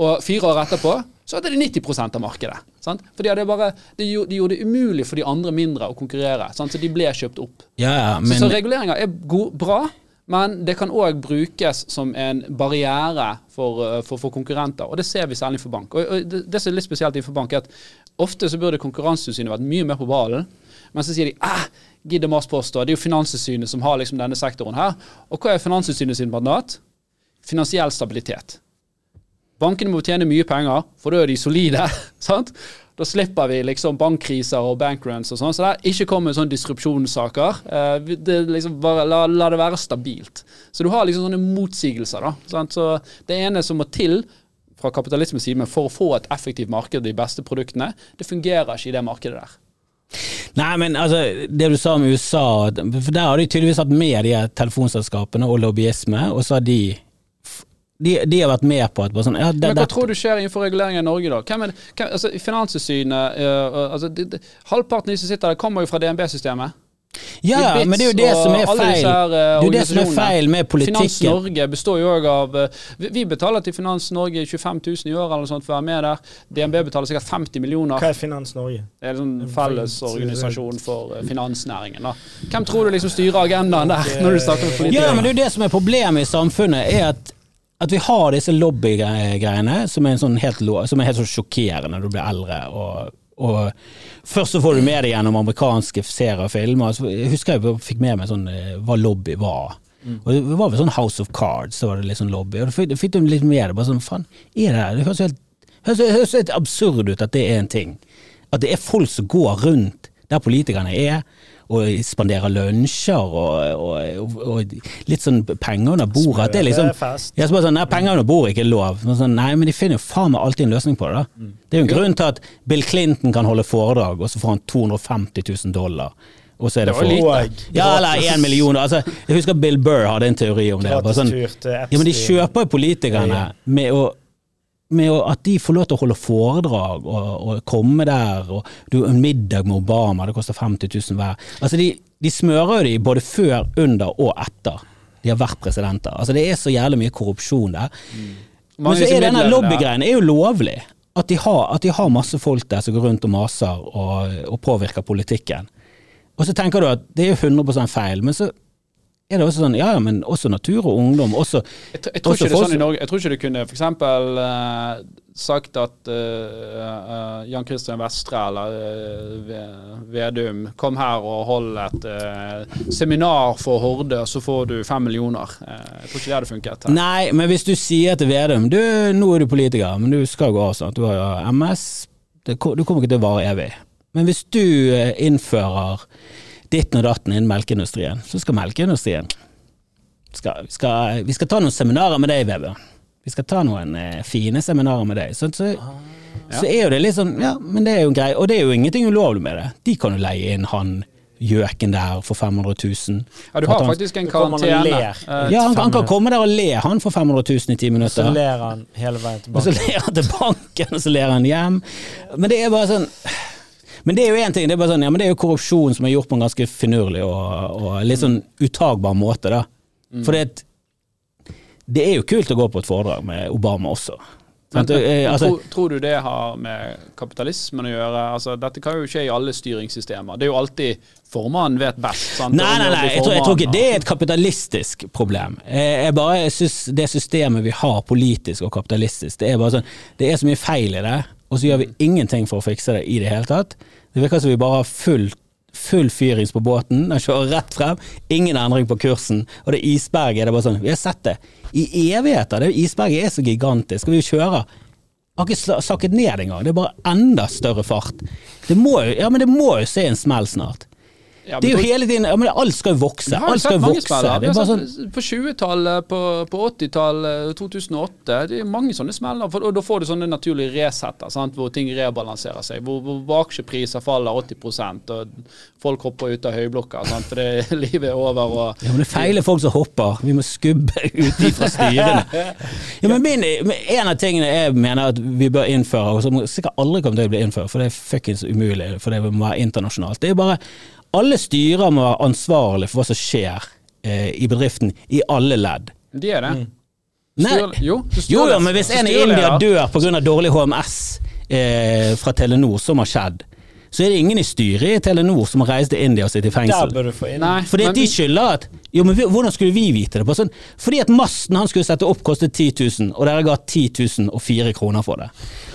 Og fire år etterpå så hadde de 90 av markedet. Sant? For de, bare, de, de gjorde det umulig for de andre mindre å konkurrere. Sant? Så de ble kjøpt opp. Ja, ja, Så, men så reguleringer er god, bra, men det kan òg brukes som en barriere for, uh, for, for konkurrenter. Og det ser vi særlig for bank. Og, og det, det som er litt spesielt innenfor bank, er at ofte så burde Konkurransetilsynet vært mye mer på ballen. Men så sier de ah, gidd og mas på oss, da. Det er jo Finanstilsynet som har liksom denne sektoren her. Og hva er Finanstilsynet sin mandat? Finansiell stabilitet. Bankene må tjene mye penger, for da er de solide. sant? Da slipper vi liksom bankkriser og bankruns og sånn. Så der, ikke kom med sånne disrupsjonssaker. Eh, det er liksom bare, la, la det være stabilt. Så du har liksom sånne motsigelser. da. Sant? Så det ene som må til fra kapitalismens side, for å få et effektivt marked, de beste produktene, det fungerer ikke i det markedet der. Nei, men altså, det du sa om USA For der har de tydeligvis hatt med de telefonselskapene og lobbyisme, og så har de de, de har vært med på at sånn, ja, det, Men hva det, tror du skjer innenfor reguleringen i Norge, da? Hvem er hvem, altså, Finanstilsynet uh, altså, det, det, Halvparten av de som sitter der, kommer jo fra DNB-systemet. Ja, ja, men det er jo det som er feil. Det er jo det som er feil med Finans. Norge består jo òg av eh, vi, betaler til Finans Norge 25 000 i året eller noe sånt for å være med der. DNB betaler sikkert 50 millioner. Hva er Finans Norge? Det er en sånn fellesorganisasjon for eh, finansnæringen. da. Hvem tror du liksom styrer agendaen der, når du snakker med Ja, men det er jo det som er problemet i samfunnet, er at at vi har disse lobbygreiene som er, en sånn helt, som er helt sånn sjokkerende når du blir eldre. Og, og Først så får du med deg gjennom amerikanske serier og filmer. Så jeg husker jeg fikk med meg sånn, eh, hva lobby var. Og Det var vel sånn House of Cards, så var det litt sånn lobby. Og da fikk, fikk du litt med det. Bare sånn, faen, er det? Det høres helt, høres, høres helt absurd ut at det er en ting. At det er folk som går rundt der politikerne er, og spanderer lunsjer og, og, og, litt sånn penger under bordet. At det er liksom Jeg ja, så bare sånn, nei, Penger under bordet er ikke lov. Sånn, nei, men de finner jo faen meg alltid en løsning på det. da. Det er jo en grunn til at Bill Clinton kan holde foredrag, og så får han 250 000 dollar. Og så er det Det for Ja, eller én million. Altså, jeg husker Bill Burr hadde en teori om det. Sånn, ja, men de kjøper jo politikerne med å med at de får lov til å holde foredrag og, og komme der, og du, en middag med Obama, det koster 50 000 hver. Altså de, de smører jo de både før, under og etter de har vært presidenter. Altså Det er så jævlig mye korrupsjon der. Men så er denne lobbygreien er jo lovlig. At de, har, at de har masse folk der som går rundt og maser og, og påvirker politikken. Og så tenker du at det er jo 100 feil, men så er det også sånn, ja ja, men også natur og ungdom, også Jeg, jeg tror Også ikke det er sånn i Norge. Jeg tror ikke du kunne for eksempel eh, sagt at uh, uh, Jan Christian Vestre eller uh, Vedum kom her og hold et seminar for Horde, så får du fem millioner. Jeg tror ikke det hadde funket. her. Nei, men hvis du sier til Vedum Du, nå er du politiker, men du skal gå av sånn. Du har MS. Det, du kommer ikke til å vare evig. Men hvis du innfører ditten og datten innen melkeindustrien, så skal melkeindustrien skal, vi, skal, vi skal ta noen seminarer med deg, Vebjørn. Vi skal ta noen eh, fine seminarer med deg. Så, så, så er jo det litt sånn Ja, men det er jo greit. Og det er jo ingenting ulovlig med det. De kan jo leie inn han gjøken der for 500 000. Ja, du har han- faktisk en og karantene. Eh, ja, han, han kan komme der og le, han for 500 000 i ti Så ler han hele veien til banken. Og så ler han til banken, og så ler han hjem. Men det er bare sånn Men det er jo én ting, det er bare sånn, ja, men det er jo korrupsjon som er gjort på en ganske finurlig og, og litt sånn utagbar måte, da. For det, det er jo kult å gå på et foredrag med Obama også. Men, Sant? Eh, men altså- tror, tror du det har med kapitalismen å gjøre? Altså, dette kan jo skje i alle styringssystemer. Det er jo alltid formannen vet best. Sant? Nei, nei, nei, jeg tror, jeg tror ikke det er et kapitalistisk problem. Jeg, bare jeg synes det systemet vi har politisk og kapitalistisk, det er bare sånn Det er så mye feil i det, og så gjør vi ingenting for å fikse det i det hele tatt. Det virker som vi bare har full, full fyrings på båten, den kjører rett frem, ingen endring på kursen, og det isberget det er bare sånn Vi har sett det. I evigheter, det isberget er så gigantisk, og vi kjører har ikke sakket ned engang, det er bare enda større fart. Det må jo, ja, men det må jo se en smell snart. Ja, Det er jo hele tiden ja, men Alt skal jo vokse. Alt skal jo vokse. er bare sånn På 20-tallet, på, på 80-tallet, 2008 Det er mange sånne smeller. For, og da får du sånne naturlige resetter, sant? hvor ting rebalanserer seg. Hvor, hvor aksjepriser faller 80% og folk hopper ut av høyblokker sant? fordi livet er over. Og, ja, men det feiler folk som hopper. Vi må skubbe ut fra styrene. Ja, men min, En av tingene jeg mener at vi bør innføre, og som sikkert aldri kommer til å bli innført, for det er fuckings umulig, for det må være internasjonalt, det er bare alle styrer må være ansvarlig for hva som skjer eh, i bedriften, i alle ledd. de er det. Nei. Styr, jo, Jo, jo, men hvis en i India dør pga. dårlig HMS eh, fra Telenor, som har skjedd, så er det ingen i styret i Telenor som har reist til India og sitter i Der fengsel. bør du få inn Nei, Fordi at men- de skylder at Jo, men vi- hvordan skulle vi vite det? På sånn, fordi at masten han skulle sette opp kostet 10 000, og dere ga 10 000 og fire kroner for det.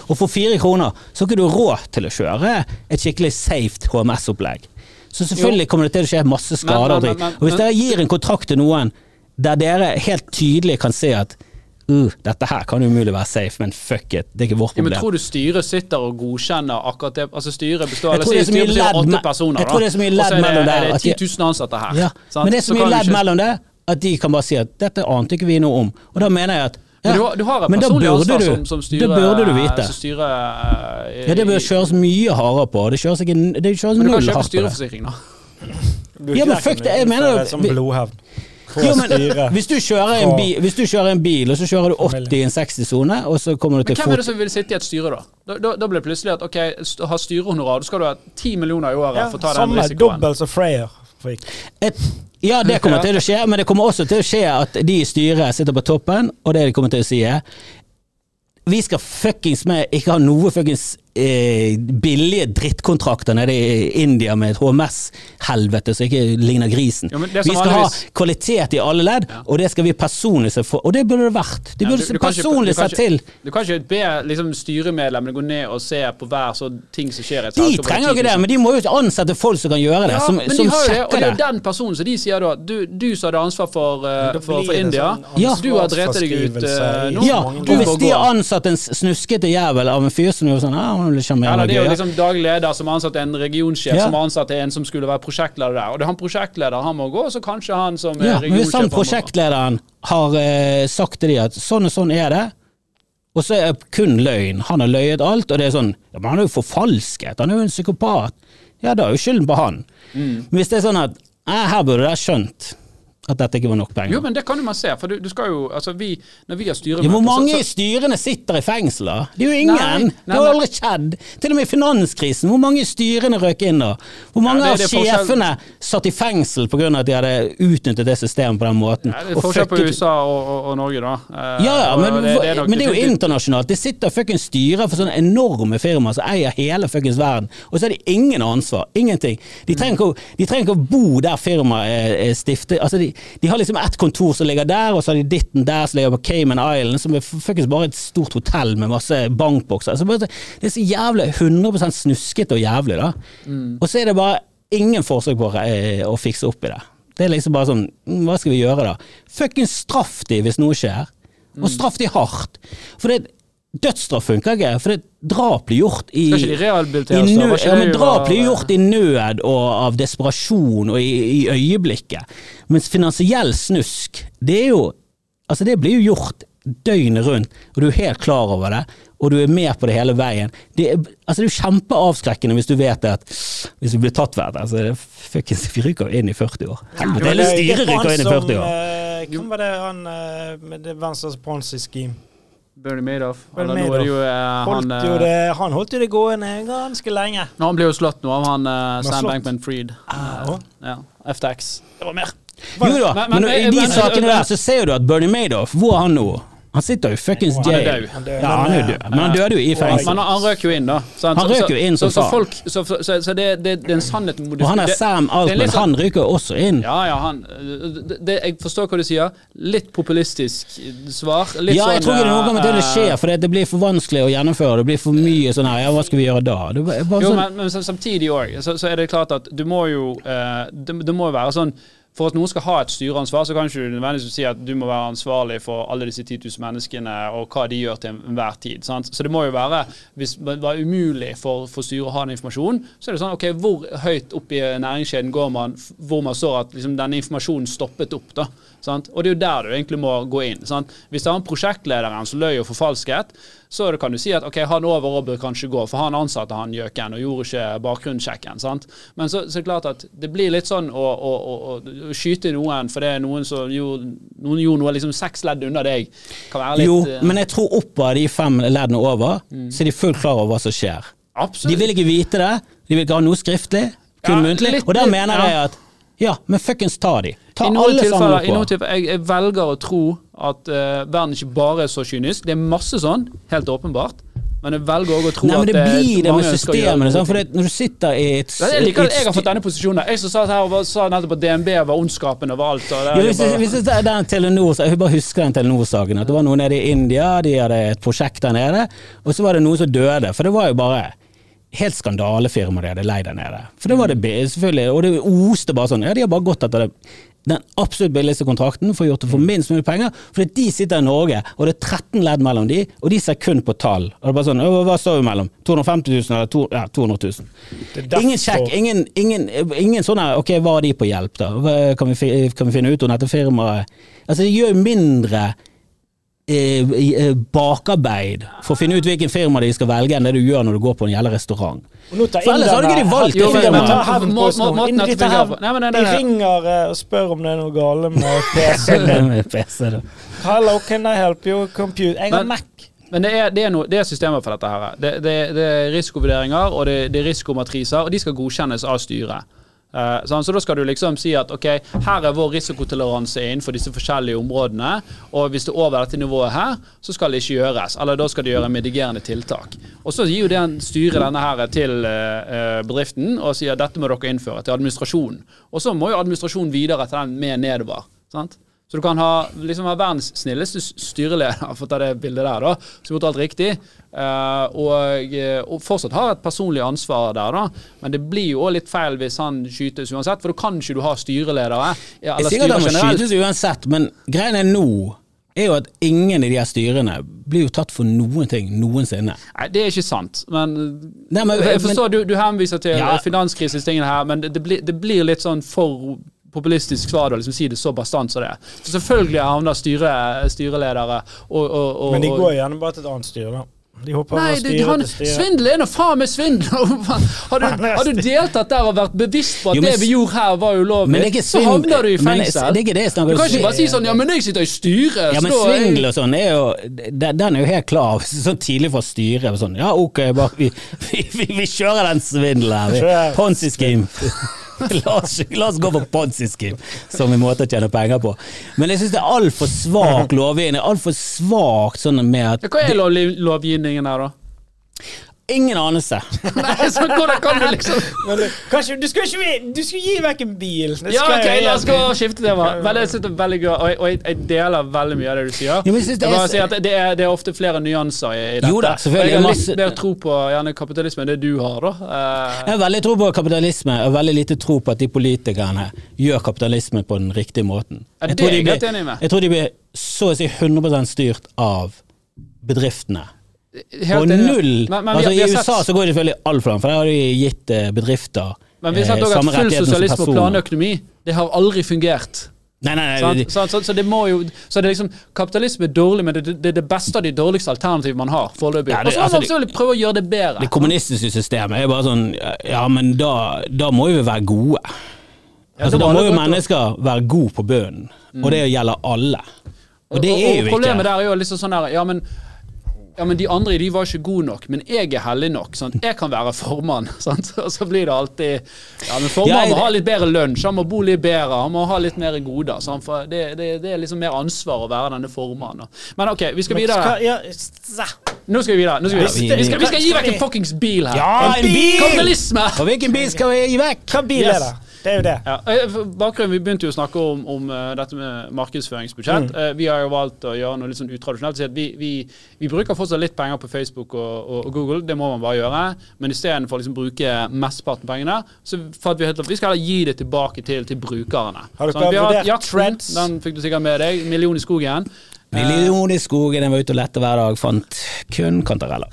Og for fire kroner så har ikke du råd til å kjøre et skikkelig safe HMS-opplegg. Så selvfølgelig kommer det til å skje masse skader. og men- ting. men- Og hvis dere gir en kontrakt til noen der dere helt tydelig kan se at uh, dette her kan umulig være safe, men fuck it, det er ikke vårt Ja, men tror du styret sitter og godkjenner akkurat det? Altså Styret består av åtte personer, jeg tror det er så mye da. Og ledd så er det, mellom er det 10 000 ansatte her. ja. Men det er så så mye ledd mellom det at de kan bare si at dette ante ikke vi noe om. Og da mener jeg at ja, Men du, har- du har et men personlig ansvar du- som, som styrer, Da burde du vite. Som styret, eh, Ja, det bør kjøres mye hardere på. Det kjøres, ikke, det kjøres Men du kan kjøpe styreforsikring, da. Ja, men fuck det, jeg mener- Som blodhevn. Jo, men, hvis, du kjører en bil, hvis du kjører en bil, og så kjører du 80 i en 60-sone, og så kommer du Men til hvem er det som vil sitte i et styre, da? Da, da, da blir det plutselig at ok, st- ha styrehonorar, da skal du ha 10 millioner i året Ja, for å ta den samme risikoen. dobbelt som Freyr fikk. Et, ja, det kommer til å skje, men det kommer også til å skje at de i styret sitter på toppen, og det de kommer til å si er vi skal fuckings med ikke ha noe fuckings eh, billige drittkontrakter nede i India med et HMS-helvete som ikke ligner grisen. Ja, som vi skal ha kvalitet i alle ledd, og det skal vi personlig se for. Og det burde det vært. De Ja, burde du- du ikke- personlig du kan sett til. Du kan ikke be liksom, styremedlemmene gå ned og se på hver sånn ting som skjer i et De trenger jo ikke det, men de må jo ansette folk som kan gjøre det, ja, som, men som de har jo det, og det er den personen som de sier da Du, du som hadde ansvar for, uh, for, for India, sånn Ja. du har drept deg ut uh, nå. Ja, og hvis de har ansatt en snuskete jævel av en fyr som gjør sånn ah, er litt Ja, det er jo liksom daglig leder som ansatte en regionsjef, Ja. som ansatte en som skulle være prosjektleder der. Og det er han prosjektleder, han må gå, så kanskje han som er Ja, men hvis han han prosjektlederen har eh, sagt til de at sånn og sånn er det, og så er det kun løgn, han har løyet alt, og det er sånn ja, men han er jo forfalsket, han er jo en psykopat. Ja, da er jo skylden på han. Mm. Men hvis det er sånn at eh, her burde dere skjønt at dette ikke var nok penger. Jo, men det kan jo man se, for du, du skal jo Altså, vi Når vi har styremøte hvor mange i styrene sitter i fengsel, da? Det er jo ingen! Nei, det har aldri skjedd. Til og med i finanskrisen, hvor mange i styrene røk inn da? Hvor mange Ja, det- av det er sjefene satt i fengsel pga. at de hadde utnyttet det systemet på den måten? Ja, det er forskjell på USA og, og, og Norge, da. Eh, Ja, ja, men, det- det er men det er jo internasjonalt. Det sitter fuckings styrer for sånne enorme firmaer som eier hele fuckings verden, og så har de ingen ansvar. Ingenting. De trenger ikke, å- bo der firmaet er, er stiftet. Altså, de, de har liksom ett kontor som ligger der, og så har de ditten der som ligger på Cayman Island, som er fuckings bare et stort hotell med masse bankbokser. Så bare, det er så jævlig 100 snuskete og jævlig, da. Mm. Og så er det bare ingen forsøk på eh, å fikse opp i det. Det er liksom bare sånn mm, Hva skal vi gjøre, da? Fuckings straff de hvis noe skjer. Mm. Og straff de hardt. For det Dødsstraff funker ikke, for det drap blir gjort i Skal ikke de i rehabiliteres, nød, Var ja, men drap blir gjort i nød og av desperasjon og i, i øyeblikket. Mens finansiell snusk, det er jo Altså, det blir jo gjort døgnet rundt, og du er helt klar over det, og du er med på det hele veien. Det er, altså, det er jo kjempeavskrekkende hvis du vet at hvis vi blir tatt for det så det fuckings Vi ryker inn i 40 år. Helvete, hele styret ryker inn i 40 år. år. Hvem var det han eh, med det Venstres Ponzi Scheme? Bernie Madoff. Bernie Eller er det jo eh, Holdt han jo eh, det, han holdt jo det gående ganske lenge. nå, Han ble jo slått nå av han eh, Sam? Bankman-Fried. Ah, Ja, FTX. Det var mer. Jo da, Men- men, men- i de men- sakene der så ser du at Bernie Madoff, hvor er han nå? Han sitter jo fuckings Han er jail. død. Han død. Ja, han er men, død. Men han døde jo i fengsel. Men han, han røk jo inn, da. Så Han Så- røk jo inn som så, så, folk, så, så, så det, det, det er en sannhet med Og han er Sam Altman, sånn- han ryker også inn. Ja, ja, han det, Jeg forstår hva du sier. Litt populistisk svar. Litt Ja, jeg tror ikke det noe med det det skjer, for det det blir for vanskelig å gjennomføre. Det blir for mye sånn her, ja, hva skal vi gjøre da? Det bare Jo, sånn, men, men samtidig òg, så, så er det klart at du må jo eh, det, det må jo være sånn for at noen skal ha et styreansvar, så kan ikke du nødvendigvis si at du må være ansvarlig for alle disse 10 000 menneskene og hva de gjør til enhver tid. Sant? Så det må jo være Hvis det var umulig for, for styret å ha den informasjonen, så er det sånn OK, hvor høyt opp i næringskjeden går man hvor man så at liksom, denne informasjonen stoppet opp? da, sant? Og det er jo der du egentlig må gå inn. sant? Hvis det er en prosjektlederen som løy og forfalsket, så kan du si at ok, han over og bør kanskje gå, for han ansatte han gjøken og gjorde ikke bakgrunnssjekken. sant? Men så, så er det klart at det blir litt sånn å, å, å, å skyte noen for det er noen som gjorde, noen gjorde noe liksom seks ledd unna deg. Kan være litt jo, eh, men jeg tror oppover de fem leddene over, så er de fullt klar over hva som skjer. Absolutt. De vil ikke vite det, de vil ikke ha noe skriftlig, kun Ja, muntlig. Og der mener ja. jeg at ja, men fuckings ta de. Ta alle sammen i noen tilfeller jeg, jeg velger å tro at uh, verden ikke bare er så kynisk. Det er masse sånn, helt åpenbart. Men jeg velger også å tro Nei, men at det eh, blir det med systemene. Sånn, sant? For det, når du sitter i et, Ja, Jeg liker jeg har fått denne posisjonen. Jeg som satt her og var- sa nettopp at DNB var ondskapen overalt. Og det Ja, hvis, bare- hvis det er den Telenor, jeg bare husker den Telenor-saken. At det var noen nede i India, de hadde et prosjekt der nede, og så var det noen som døde. For det var jo bare helt skandalefirma de hadde leid der nede. For det var det selvfølgelig, og det oste bare sånn. Ja, de har bare gått etter det. Den absolutt billigste kontrakten, for gjort det for minst mulig penger. Fordi de sitter i Norge, og det er 13 ledd mellom de, og de ser kun på tall. Og det er bare sånn, Hva står vi mellom? 250 000 eller to, ja, 200 000? Det er derfor- Ingen sjekk, ingen, ingen, ingen sånn her Ok, hva har de på hjelp, da? Kan, vi, kan vi finne ut om dette firmaet Altså, det gjør jo mindre bakarbeid for å finne ut hvilken firma de skal velge, enn det du gjør når du går på en jævla restaurant. For ellers hadde ikke de valgt Jo, det men- må- de Nei, ringer eh, og spør om det er noe gale med PC-en din. Hello, can I help you? Computer Jeg har Mac. Men det er, det, er noe, det er systemer for dette. her. Det, det, det er risikovurderinger og det, det er risikomatriser, og de skal godkjennes av styret. Eh, sånn, så da skal du liksom si at ok, her er vår risikotoleranse innenfor disse forskjellige områdene, og hvis det er over dette nivået her, så skal det ikke gjøres. Eller da skal de gjøre medigerende tiltak. Og så gir jo det styret styre denne her til eh, eh, bedriften og sier at dette må dere innføre til administrasjonen. Og så må jo administrasjonen videre til den med nedover. sant? Så du kan ha, liksom, ha verdens snilleste styreleder, for å ta det bildet der, da, som har gjort alt riktig, uh, og, eh, og fortsatt har et personlig ansvar der, da. Men det blir jo også litt feil hvis han skytes uansett, for da kan ikke du ha styreledere. ja, Jeg Eller sier at han skytes uansett, men greien er nå er jo at ingen i de her styrene blir jo tatt for noen ting noensinne. Nei, det er ikke sant. Men, Nei, men- jeg forstår du, du henviser til Ja. finanskrisestingene her, men det, det, blir, det blir litt sånn for populistisk svar å liksom si det så bastant som det. Så selvfølgelig havner styre, styreledere og, og, og Men de går gjerne bare til et annet styre, da. De hopper Nei, styre han, til styre. svindel er nå faen meg svindel! Har du, har du deltatt der og vært bevisst på at Jo, men det vi gjorde her, var ulovlig, så havner du i men det- fengsel. det er det du kan ikke bare si sånn 'ja, men jeg sitter i styret', Ja, men svindel og sånn er jo den er jo helt klar. Sånn tidlig fra styret. Sånn, ja, ok, bare, vi, vi, vi, vi kjører den svindelen her. Kjør. Vi. La oss, la oss gå på ponzi scheme som en måte å tjene penger på. Men jeg syns det er altfor svak lovgivning. Altfor svakt sånn med at Hva er lovgivningen her, da? Ingen anelse. Nei, så hvordan kan du liksom kanskje, du skulle ikke du skulle gi vekk en bil. Det Ja, ok, la oss gå og skifte tema. Veldig, jeg synes det er veldig gøy, og jeg, og jeg, jeg deler veldig mye av det du sier. Synes det er at det er, det er ofte flere nyanser i, i dette. Jo da, selvfølgelig, jeg har masse- litt mer tro på gjerne kapitalisme enn det du har, da. Eh, Jeg har veldig tro på kapitalisme, og veldig lite tro på at de politikerne gjør kapitalisme på den riktige måten. Jeg tror de blir-. Jeg tror de blir så å si 100% styrt av bedriftene. Og null Men, men altså, vi I USA sett, så går det selvfølgelig altfor langt, for der har de gitt eh, bedrifter men vi har sett eh, at full sosialisme og planøkonomi, det har aldri fungert. Nei, nei, nei? Så, så, så det må jo Så det er liksom Kapitalisme er dårlig, men det, det er det beste av de dårligste alternativene man har foreløpig. Ja, det- og så må altså, man selvfølgelig prøve å gjøre det bedre. det kommunistiske systemet er bare sånn Ja, men da, da må vi være gode. Altså, så da må jo mennesker være gode på bunnen, og det gjelder alle. Og det er jo ikke Problemet der er jo liksom sånn her Ja, men Ja, men de andre de var ikke gode nok, men jeg er heldig nok. Sant? Jeg kan være formann. Sant? Og så blir det alltid Ja, men formannen Ja, må ha litt bedre lunsj, han må bo litt bedre, han må ha litt mer goder. Sant? For det, det, det er liksom mer ansvar å være denne formannen. Men OK, vi skal videre. Nå skal vi videre. Nå skal vi, videre. vi- vi, skal, vi skal gi vekk en fuckings bil her. Ja, en bil! Kapitalisme! Og hvilken bil skal vi gi vekk? Hva bil er det? Det er jo det. Ja, eh, bakgrunnen, Vi begynte jo å snakke om, om eh, dette med markedsføringsbudsjett. Mm. Eh, vi har jo valgt å gjøre noe litt sånn utradisjonelt. vi, vi, vi bruker fortsatt litt penger på Facebook og, og, og Google, det må man bare gjøre. Men istedenfor å liksom bruke mesteparten av pengene, så fant vi helt opp, vi skal heller gi det tilbake til, til brukerne. Har du Sånn, vi har vurdert jakten, Den fikk du sikkert med deg. Million i skogen. Million i skogen, jeg var ute og lette hver dag, fant kun kantareller.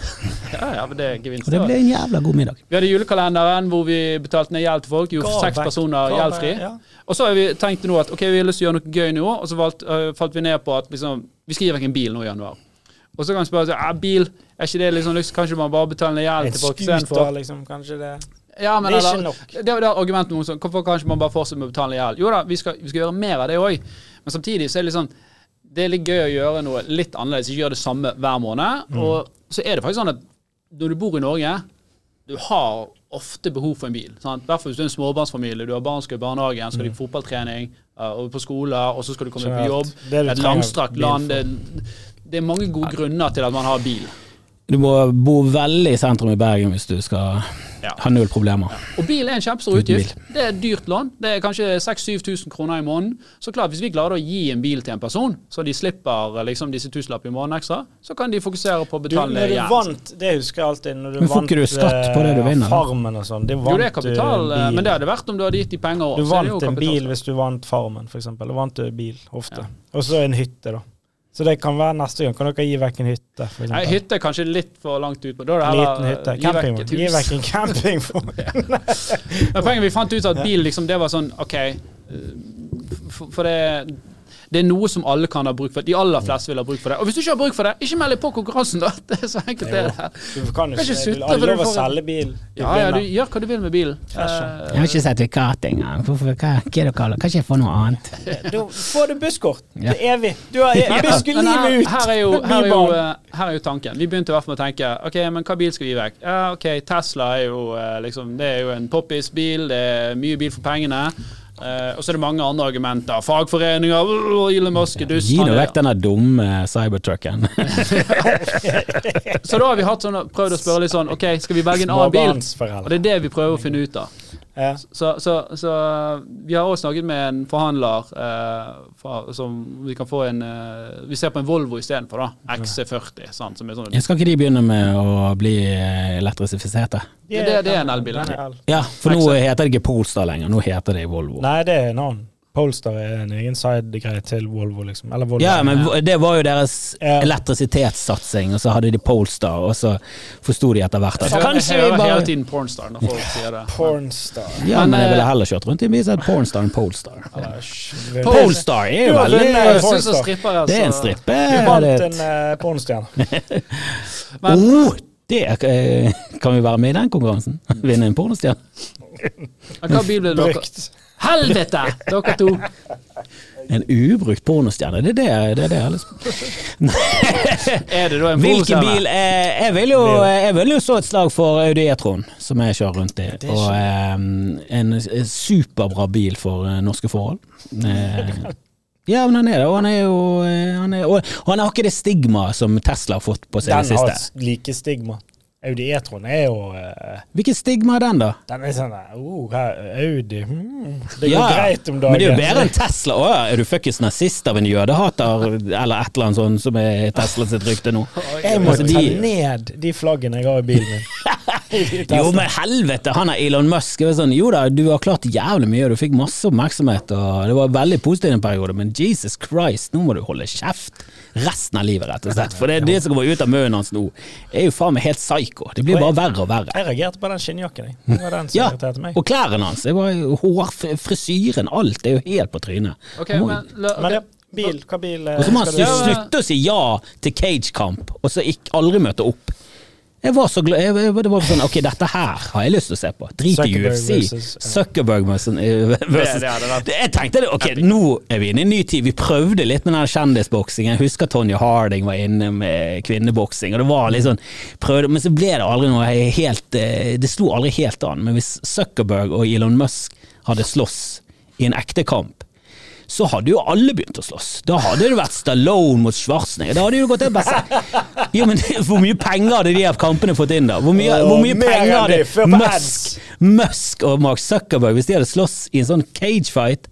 Ja, ja, men det er gevinst. Og det ble en jævla god middag. Vi hadde julekalenderen hvor vi betalte ned gjeld til folk. Gjorde seks personer gjeldfri. ja. Og så har vi tenkt nå at ok, vi har lyst til å gjøre noe gøy nå, og så valgt, uh, falt vi ned på at liksom, vi skal gi vekk en bil nå i januar. Og så kan man spørre seg, ja, bil, er ikke det liksom lyst, kanskje man bare betaler ned gjeld til folk istedenfor? liksom, kanskje det. Ja, men Det er ikke eller- nok. Det var argumentet mot sånn, hvorfor kanskje man bare fortsetter med å betale gjeld? Jo da, vi skal, vi skal gjøre mer av det òg, men samtidig så er det litt sånn det er litt gøy å gjøre noe litt annerledes, ikke gjøre det samme hver måned. Mm. Og så er det faktisk sånn at når du bor i Norge, du har ofte behov for en bil. Sant? Derfor hvis du er en småbarnsfamilie, du har barn skal i barnehagen, skal de i fotballtrening, uh, og på skole, og så skal du komme på jobb. Det er Et langstrakt land. Det, det er mange gode grunner til at man har bil. Du må bo veldig i sentrum i Bergen hvis du skal Ja. Har null problemer. Og bil er en kjempestor utgift. Det er et dyrt lån. Det er kanskje 6000-7000 kroner i måneden. Så klart, hvis vi klarer å gi en bil til en person, så de slipper eh, liksom disse tusenlappene i måneden ekstra, så kan de fokusere på å Du, betale når du igjen. vant, det husker jeg alltid når du Men får vant ikke du skatt på det du eh, vinner. Farmen og sånn. Det Jo, det er kapital, eh, bil. men det hadde vært om du hadde gitt de penger òg. Du vant en bil hvis du vant Farmen, eksempel. Da vant du bil, ofte. Ja. Og så en hytte, da. Så det kan være neste gang. Kan dere gi vekk en hytte, Nei, hytte er kanskje litt for langt ut. Da er det liten hytte. Camping. Gi vekk en campingvogn. Men poenget vi fant ut at bil liksom, det var sånn OK. eh, For, for det det er noe som alle kan ha bruk for. De aller fleste vil ha bruk for det. Og hvis du ikke har bruk for det, ikke meld deg på konkurransen, da! Det er så enkelt det er. Du kan jo ikke sutte Du for du lov å får- selge bil. Ja, ja, du gjør hva du vil med bilen. Jeg har ikke sertifikat engang. Hvorfor- Hva, hva er det du kaller det? Kan ikke jeg få noe annet? Da får du busskort. Ja. Det er evig. Du har Men busker her, livet ut. her, er jo, her, er jo, eh, her er jo tanken. Vi begynte i hvert fall med å tenke Ok, men hva bil skal vi gi vekk? Ja, ok, Tesla er jo eh, liksom Det er jo en poppis-bil. Det er mye bil for pengene. Eh, og så er det mange andre argumenter. Fagforeninger, uh, Elon Musk er dust. Gi nå vekk denne dumme cybertrucken. Så da har vi hatt sånn, prøvd å spørre litt sånn Ok, skal vi velge en annen bil? Og det er det vi prøver å finne ut av. Ja. Så, så, så vi har også snakket med en forhandler eh, fra, som vi kan få en eh, Vi ser på en Volvo istedenfor, da. XC40. Sant, som er sånn Skal ikke de begynne med å bli eh, elektrifiserte? Ja, det- det er en elbil, ja. Ja, for nå heter det ikke Polestar lenger, nå heter det Volvo. Nei, det er en annen. Polestar er en egen sidegreie til Volvo, liksom. Eller Volvo. Ja, men det var jo deres Ja. elektrisitetssatsing, og så hadde de Polestar, og så forsto de etter hvert at kanskje vi bare hele tiden pornstar når folk sier det. Pornstar. Ja, Men, men jeg ville eh, heller kjørt rundt i en bil som het Pornstar enn Polestar. Polestar er jo veldig Det er en så- strippe. Du vant en uh, pornostjerne. Oh, det er... Kan vi være med i den konkurransen? Vinne en pornostjerne? Hva bil ble dere? Helvete! Dere to. En ubrukt pornostjerne, det er det, det, er det. Er det da en Hvilken bil eh, Jeg vil jo, jeg vil jo så et slag for Audi E-tron, som jeg kjører rundt i. Og eh, en superbra bil for eh, norske forhold. Eh, ja, men han er det, og han er jo eh, han er, og, han har ikke det stigmaet som Tesla har fått på seg i det har Den har like stigma. Audi E-tron er jo uh, Hvilket stigma er den, da? Den er sånn oh, Audi hmm, Det går Ja, greit om dagen. Men det er jo bedre enn Tesla. Å, er du fuckings nazist av en jødehater, eller et eller annet sånt som er Tesla sitt rykte nå? Jeg må Altså, ta de- ned de flaggene jeg har i bilen min. Jo, men helvete, han er Elon Musk. Sånn, jo da, du har klart jævlig mye, og du fikk masse oppmerksomhet, og det var veldig positivt en periode, men Jesus Christ, nå må du holde kjeft resten av livet, rett og slett. For det, det som kommer ut av munnen hans nå, er jo faen meg helt psyko. Det blir bare verre og verre. Jeg reagerte på den skinnjakken, jeg. Det var den som Ja, irriterte meg. og klærne hans, det var hårfrisyren, hår, frisyren, alt er jo helt på trynet. Ok, må- men, la- okay. Men ja, bil, hva bil eh, Og så må han slutte å si ja til cagekamp, og så ikke, aldri møte opp. Jeg var så glad jeg, jeg, Det var sånn Ok, dette her har jeg lyst til å se på. Drit i UFC. versus, ja. Zuckerberg versus, versus det det, Jeg tenkte ok, nå er vi inne i en ny tid. Vi prøvde litt med den kjendisboksingen. Jeg husker Tonje Harding var inne med kvinneboksing, og det var litt sånn prøvde, Men så ble det aldri noe helt eh, Det slo aldri helt an. Men hvis Zuckerberg og Elon Musk hadde slåss i en ekte kamp, så hadde jo alle begynt å slåss. Da hadde det vært Stallone mot Schwarzenegger. Da hadde jo gått beste. Jo, men Hvor mye penger hadde de av kampene fått inn, da? Hvor mye, hvor mye penger hadde Musk. Musk og Mark Zuckerberg hvis de hadde slåss i en sånn cagefight?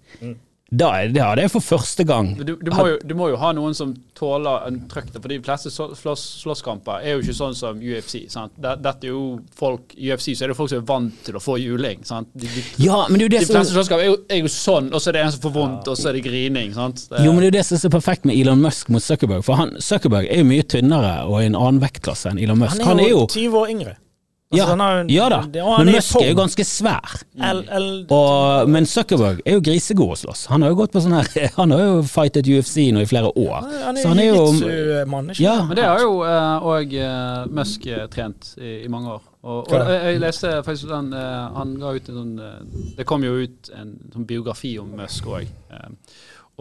Da er det, ja, det er for første gang. Du, du, må jo, du må jo ha noen som tåler en trøkk. For de fleste slåss, slåss, slåsskamper er jo ikke sånn som UFC. Sant? Dette er jo folk UFC så er det folk som er vant til å få juling. Sant? De, de, Ja, men det er jo det de fleste slåsskamper er, jo- er jo sånn, og så er det en som får vondt, og så er det grining. Sant? Det, jo, men det er jo det som er så perfekt med Elon Musk mot Zuckerberg. For han, Zuckerberg er jo mye tynnere og i en annen vektklasse enn Elon Musk. Han er jo 20 år yngre. Ja, han har ja da, det- men Musk er jo ganske svær. L, L, Og, men Zuckerberg er jo grisegod å slåss. Han har jo gått på sånn her Han har jo fightet UFC nå i flere år. han er Så han er jo jitsu-mann, ikke Ja, Men det har jo òg Musk eh, trent i, i mange år. Og, og jeg, jeg leste faktisk den uh, Han ga ut en sånn eh, Det kom jo ut en sånn biografi om Musk òg.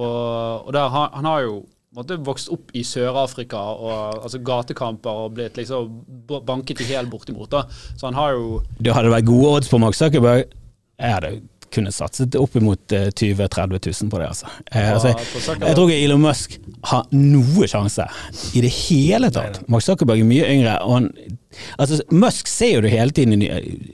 og, og der, han, han har jo en vokst opp i Sør-Afrika og altså gatekamper og blitt liksom banket i hjel bortimot. da. Så han har jo Det hadde vært gode odds på Mark Zuckerberg. Jeg hadde kunnet satset oppimot 20 000-30 000 på det, altså. Ja, altså jeg, jeg tror ikke Elon Musk har noe sjanse i det hele tatt. Mark Zuckerberg er mye yngre, og han Altså, Musk ser jo det hele tiden. i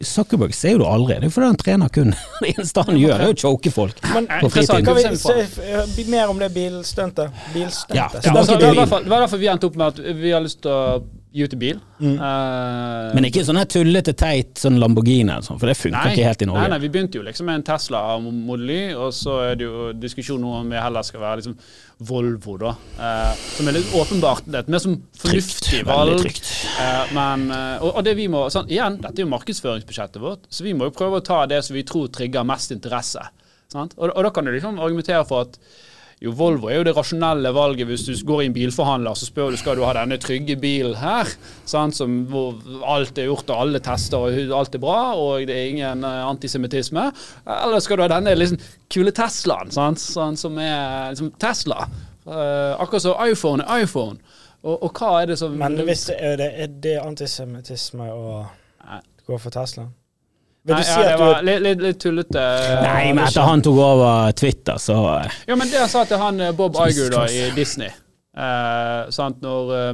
Zuckerberg ser jo det aldri. Det er fordi han trener kun. Det eneste han gjør, er å choke folk Men på fritiden. Kan vi se f- mer om det bilstuntet? Bilstuntet. Ja, Ja, altså, det, var i bil. hvert fall- det var derfor vi endte opp med at vi har lyst til å gi ut en bil. Mm. Uh, Men ikke sånn her tullete, teit sånn Lamborghini, sånn, for det funker ikke helt i Norge. nei, vi begynte jo liksom med en Tesla Model Y, og så er det jo diskusjon nå om vi heller skal være liksom Volvo, da. Uh, som er litt åpenbart et mer som fornuftig Trygt, valg. trygt. Uh, men, uh, og, og det vi må, sånn, igjen, dette er jo markedsføringsbudsjettet vårt, så vi må jo prøve å ta det som vi tror trigger mest interesse. Sant? Og, og da kan du liksom argumentere for at jo, Volvo er jo det rasjonelle valget hvis du går i en bilforhandler så spør du skal du ha denne trygge bilen her, sant? Som, hvor alt er gjort og alle tester og alt er bra og det er ingen eh, antisemittisme. Eller skal du ha denne liksom, kule Teslaen, sant? Sånn, som er liksom Tesla. Uh, akkurat som iPhone er iPhone. Og, og hva er det som Men hvis det er det, er det antisemittisme å gå for Tesla? Vil Nei, du si ja, det at du var litt, litt, litt tullete. Nei, men etter han tok over Twitter, så eh, Ja, men det han sa til han eh, Bob Iger da i Disney eh, sant, når eh,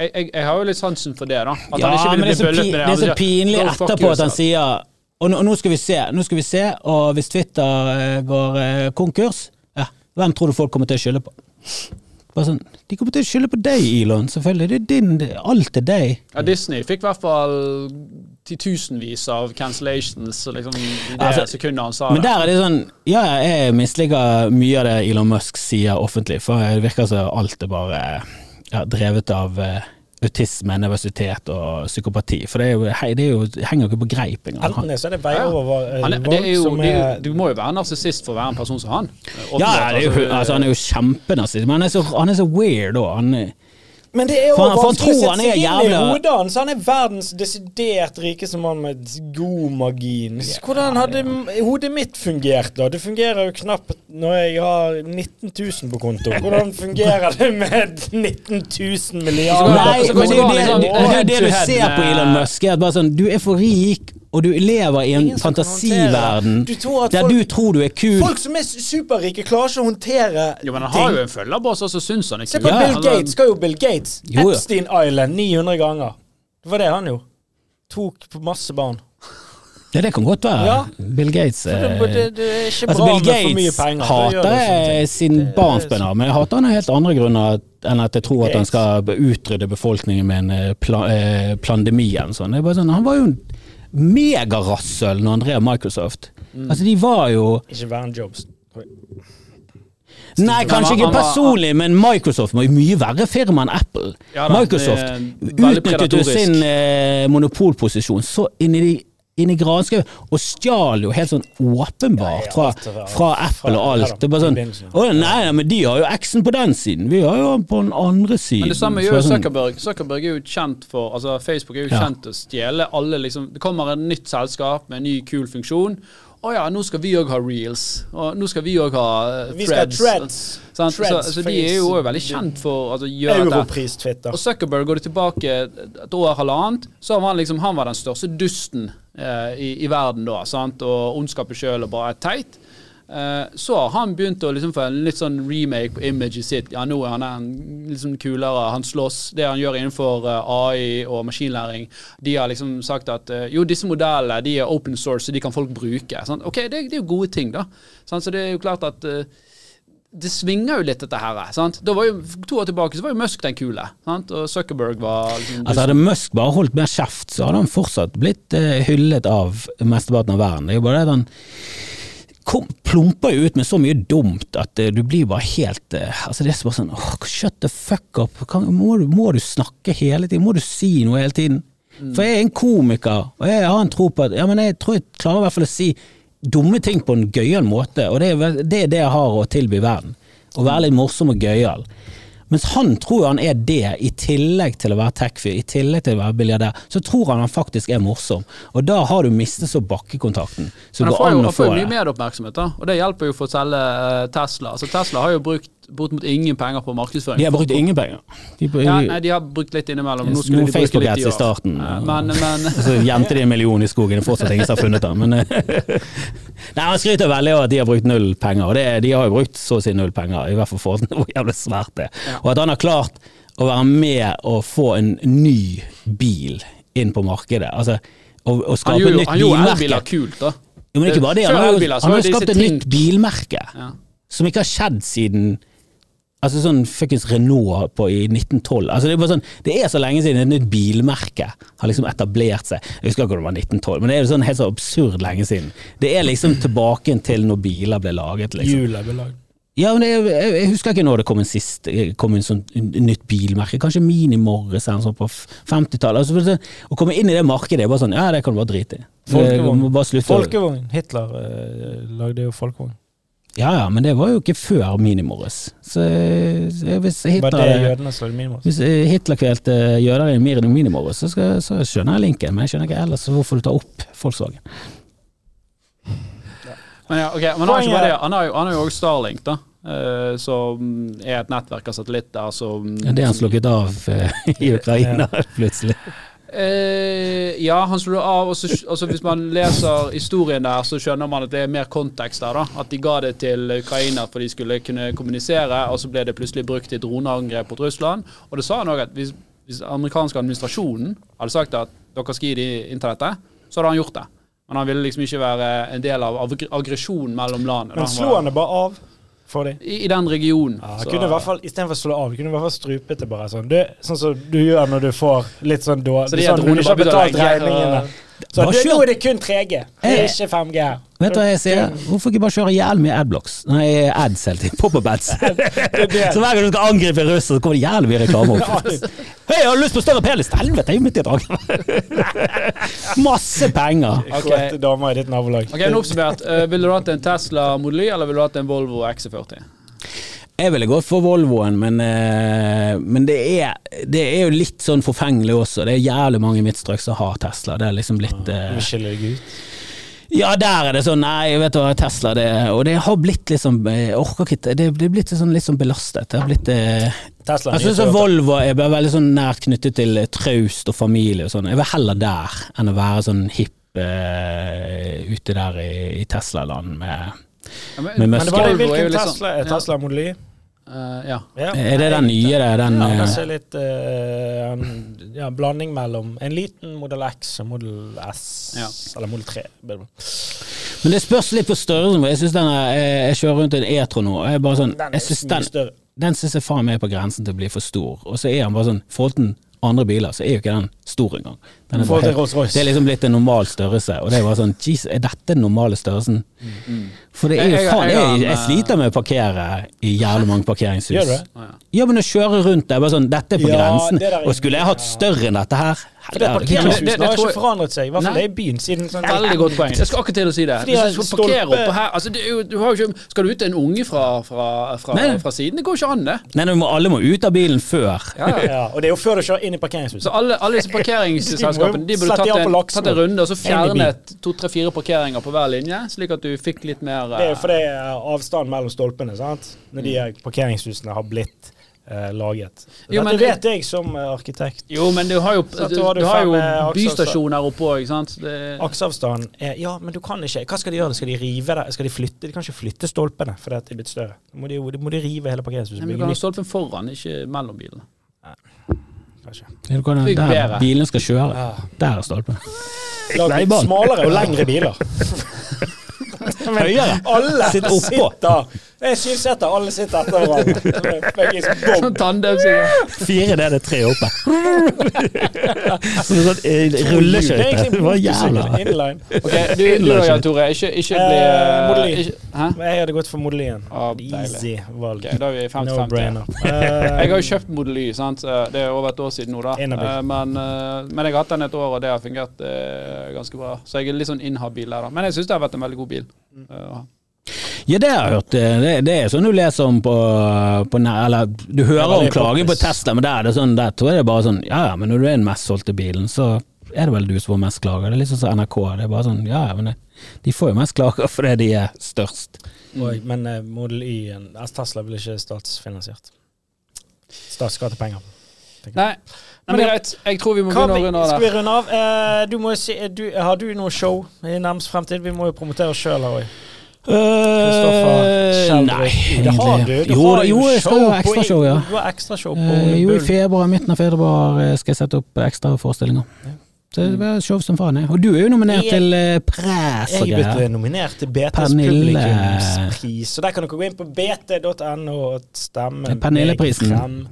jeg, jeg, jeg har jo litt sansen for det, da. At Ja, han ikke men ville det er bli så, bøllet med det. det er så pinlig "Go etterpå at han yourself." sier og nå, nå skal vi se, nå skal vi se, og hvis Twitter eh, går eh, konkurs, ja, hvem tror du folk kommer til å skylde på? Bare sånn, De kommer til å skylde på deg, Elon. Selvfølgelig. Det er din, alt er deg. Ja, Disney fikk i hvert fall titusenvis av cancellations liksom, i det Altså, sekundet han sa Men det. der er det sånn Ja, jeg misliker mye av det Elon Musk sier offentlig, for det virker som alt er bare ja, drevet av eh, autisme, nervøsitet og psykopati. For det, er jo, hei, det, er jo, det henger jo ikke på greip engang. Enten det, så er det veiover Han er, det er jo, som er, er du må jo være narsissist for å være en person som han. Ja, det er jo, altså, han er jo kjempenazist, men han er så, han er så weird òg. Men det er jo vanskelig å sette seg inn i hodet hans. Han er verdens desidert rikeste mann med god margin. Hvordan hadde hodet mitt fungert da? Det fungerer jo knapt når jeg har 19 000 på konto. Hvordan fungerer det med 19 000 milliarder? Nei, men det er jo det, det det, det du ser på Elon Musk. Er bare sånn, du er for rik, og du lever i en Ingen fantasiverden. Du tror der folk- du tror du er kul. Folk som er superrike, klarer ikke å håndtere Jo, men han har ting. jo en følgerbase så syns han er kul. Se på Ja. Bill Gates. Skal jo Bill Gates. Jo, ja. Epstein Island 900 ganger. Det var det han gjorde. Tok på masse barn. Ja, det kan godt være. Ja. Bill Gates det, eh, det, det er ikke Altså, bra Bill med for mye Gates penger. Hater jeg sin Det er- men jeg hater han av helt andre grunner enn at jeg tror at han skal utrydde befolkningen med en eh, pla eh, eller. Det er bare sånn, han var jo en megarasshøl når han drev Microsoft. Mm. Altså, de var jo Ikke Van Jobs. Nei, kanskje ikke personlig, men Microsoft var jo mye verre firma enn Apple. Ja da, Microsoft utnyttet jo sin eh, monopolposisjon så inn i de inn i granskauen og stjal jo helt sånn åpenbart fra, fra Apple og alt. Det er bare sånn Å nei, nei, men de har jo X-en på den siden, vi har jo den på den andre siden. Men det samme gjør jo sånn- Zuckerberg. Zuckerberg er jo kjent for Altså Facebook er jo Ja. kjent å stjele alle liksom Det kommer et nytt selskap med en ny, kul funksjon. Å ja, nå skal vi òg ha reels. Og nå skal vi òg ha threads. Vi skal ha threads. threads. Threads, så, så de er jo også veldig kjent for altså, gjøre. Europris Twitter. Og Zuckerberg går det tilbake et år, halvannet, så var han liksom Han var den største dusten eh, i, i verden da, sant? og ondskapet sjøl og bare teit. Eh, så har han begynt å liksom få en litt sånn remake på imaget sitt. Ja, nå er han en, liksom kulere, han slåss. Det han gjør innenfor eh, AI og maskinlæring. De har liksom sagt at eh, jo, disse modellene de er open source, så de kan folk bruke. Sant? Ok, det, det er jo gode ting, da. Så det er jo klart at eh, det svinger jo litt, dette her. Sant? Da var jo, to år tilbake så var jo Musk den kule, sant? og Zuckerberg var liksom, Altså Hadde Musk bare holdt mer kjeft, så hadde han fortsatt blitt eh, hyllet av mesteparten av verden. Det er jo bare det at han kom, plumper jo ut med så mye dumt at eh, du blir bare helt eh, Altså Det er bare sånn åh, Shut the fuck up. Kan, må, du, må du snakke hele tiden? Må du si noe hele tiden? For jeg er en komiker, og jeg har en tro på at Ja, men jeg tror jeg klarer i hvert fall å si dumme ting på en gøyal måte, og det er det er det jeg har å tilby verden. Å være litt morsom og gøyal. Mens han tror han er det, i tillegg til å være tech-fyr, i tillegg til å være biljardær, Så tror han han faktisk er morsom, og da har du mistet så bakkekontakten. Så Men han får jo, han får mye medieoppmerksomhet, da. Og det hjelper jo for å selge eh, Tesla. Altså Tesla har jo brukt bortimot ingen penger på markedsføring. De har brukt ingen penger. De, ja, nei, de har brukt litt innimellom. Nå skulle de bruke litt i i starten. Men, men Så gjemte de en million i skogen, det er fortsatt ingen som har funnet den. Men, nei, han skryter veldig av at de har brukt null penger, og det, de har jo brukt så å si null penger, i hvert fall for hvor jævlig svært det er. Og at han har klart å være med og få en ny bil inn på markedet. Altså, og, og skape et nytt bilmerke. han gjorde elbiler kult, da. Jo, men ikke bare det, han har jo skapt et nytt bilmerke Ja. som ikke har skjedd siden Altså sånn fuckings Renault på i 1912. Altså Det er sånn Det er så lenge siden et nytt bilmerke har liksom etablert seg. Jeg husker ikke om det var 1912, men det er sånn helt så absurd lenge siden. Det er liksom tilbake til når biler ble laget, liksom. Jula ble laget. Ja, men jeg, jeg husker ikke når det kom en sist kom en sånn nytt bilmerke. Kanskje Mini Morris eller noe på 50-tallet. Altså, å komme inn i det markedet er bare sånn Ja, det kan du bare drite i. Folkevogn. Folkevogn. Hitler eh, lagde jo folkevogn. Ja ja, men det var jo ikke før Mini-Morris. Så, så hvis Var Hitler, det jødene som hvis eh, Hitler kvelte jøder i Mini- Mini-Morris, så, skal- så skjønner jeg linken. Men jeg skjønner ikke ellers hvorfor du tar opp Volkswagen. Men ja, ok, men han har. Han har jo- han har jo også Starlink, da. Uh, som er et nettverk av satellitter som Det er han slukket av uh, i Ukraina plutselig. Eh, ja, han slo det av. Og så, altså hvis man leser historien der, så skjønner man at det er mer kontekst der. da At de ga det til Ukraina for de skulle kunne kommunisere, og så ble det plutselig brukt i droneangrep mot Russland. Og det sa han òg at hvis, hvis amerikanske administrasjonen hadde sagt at dere skal gi de internettet, så hadde han gjort det. Men han ville liksom ikke være en del av aggresjonen mellom landene. Men slo han det bare av for dem? I, I den regionen. Ja, så- kunne i hvert fall, Istedenfor å slå av, kunne i hvert fall strupet det bare sånn. Du, sånn som du gjør når du får litt sånn dårlig Så sånn, når du ikke har betalt regningene. Så kjør. nå er det kun 3G, det er Eh. ikke 5G her. Vet du hva jeg sier? Hvorfor ikke bare kjøre i hjel med adblocks? Nei, ads hele tiden. Pop-up ads. så hver gang du skal angripe russere, russer, så kommer det jævlig mye reklame opp. Hei, jeg har lyst på større penis! Helvete, jeg er jo midt i et drag. Masse penger. Ok. Kåte damer i ditt nabolag. Ok, nå oppsummert. Uh, ville du hatt en Tesla Model Y, eller ville du hatt en Volvo XC40? Jeg ville gått for Volvoen, men, eh, men det, er, det er jo litt sånn forfengelig også. Det er jævlig mange i mitt strøk som har Tesla. Det er liksom blitt ja, Du skiller deg ut. Ja, der er det sånn, nei, vet du hva, Tesla, det Og det har blitt liksom Jeg orker ikke Det er blitt sånn, litt sånn belastet. Det har blitt eh, Tesla Jeg syns Volvo er veldig sånn nært knyttet til eh, traust og familie og sånn. Jeg vil heller der enn å være sånn hipp uh, ute der i, i Tesla-land med Ja, men, Men det var det, hvilken Tesla? Tesla er Tesla Model Y? Uh, ja. Ja. Er det den nye, det? Den, Ja, eh, den ser litt uh, en ja, blanding mellom en liten Model X og Model S, eller Model 3. Men det spørs litt på størrelsen. Jeg synes den er, jeg, kjører rundt en E-tro nå, jeg bare sånn Den Jeg synes den, den synes jeg faen meg er på grensen til å bli for stor. Og så er han bare sånn I forhold til andre biler, så er jo ikke den stor engang. Den er bare. Det er liksom blitt en normal størrelse, og det er bare sånn Jesus, er dette den normale størrelsen? For det er jo faen jeg jeg, sliter med å parkere i jævlig mange parkeringshus. Gjør du det? Ja. Ja, men å kjøre rundt der, bare sånn Dette er på Ja, grensen. er- Og skulle jeg hatt større enn dette her, For det parkeringshusene har ikke forandret seg. I hvert fall det i byen. Siden sånn Veldig godt poeng. Jeg skal akkurat til å si det. Hvis du skal parkere oppå her altså, jo, du ikke, Skal du ut en unge fra, fra, fra, fra siden? Det går ikke an, det. Nei, nei må, alle må ut av bilen før. Ja, ja. Og det er jo før du kjører inn i Så alle, alle disse parkeringsselskapene de burde tatt en, tatt en runde og så fjernet to, tre, fire parkeringer på hver linje, slik at du fikk litt mer Det er jo eh, fordi avstanden mellom stolpene, sant. Når de parkeringshusene har blitt eh, laget. Jo, Dette men- vet jeg som eh, arkitekt. Jo, men du har jo, du, du du har jo eh, bystasjoner oppå, ikke sant. Det, Akseavstanden er Ja, men du kan ikke Hva skal de gjøre? Skal de rive det? Skal de flytte? De kan ikke flytte stolpene fordi det de er blitt større. Da må de, må de rive hele parkeringshuset. men du kan ha stolpen foran, ikke mellom bilene. kanskje. Du kan, der bedre. bilene skal kjøre. Ja. Der er stolpen. Lag litt smalere og lengre biler. Høyere. Alle Sitt oppå. sitter Det er syvseter, alle sitter etter hverandre. Sånn Fire, tandemsikker. Fire nede, tre oppe. Som en sånn eh, Det rulleskøyte. Det var jævla okay, du, du og Jan Tore, ikke, ikke bli uh, eh, Model Y. ikke, Hæ? Jeg hadde gått for Modellin. Deilig. Easy valg. Ok, da er vi 50-50. No brainer. Jeg har jo kjøpt Model Y, sant? Eh, det er over et år siden nå, da. Eh, Men, eh, men jeg har hatt den et år, og det har fungert eh, ganske bra. Så jeg er litt sånn inhabil der, da. Men jeg syns det har vært en veldig god bil. Eh, Ja, det har jeg hørt. Det, det er sånn du leser om på, på Eller du hører om er klager på. Tesla, men der er det sånn, der tror jeg det er bare sånn Ja ja, men når du er den mest solgte bilen, så er det vel du som får mest klager. Det er litt sånn som NRK. Det er bare sånn Ja ja, men det, de får jo mest klager fordi de er størst. Og- Men eh, Model Y-en altså Tesla blir ikke statsfinansiert. Stat Nei, Nei, men greit. Jeg tror vi må begynne å runde av skal vi runde av? Eh, du må si, du, har du noe show i nærmest fremtid? Vi må jo promotere oss sjøl her òg. Kristoffer Schjelderup. nei, Det har du. egentlig. Du Jo, har jo, jeg skal jo ha ekstrashow, ja. Har på uh, jo, i februar, midten av februar eh, skal jeg sette opp ekstra forestillinger. Så det var show som faen. jeg. Og du er jo nominert Jeg- til pres og og Jeg er greier. nominert til BTs publikumspris, så der kan dere gå inn på bt.no og stemme. Er Pernilleprisen.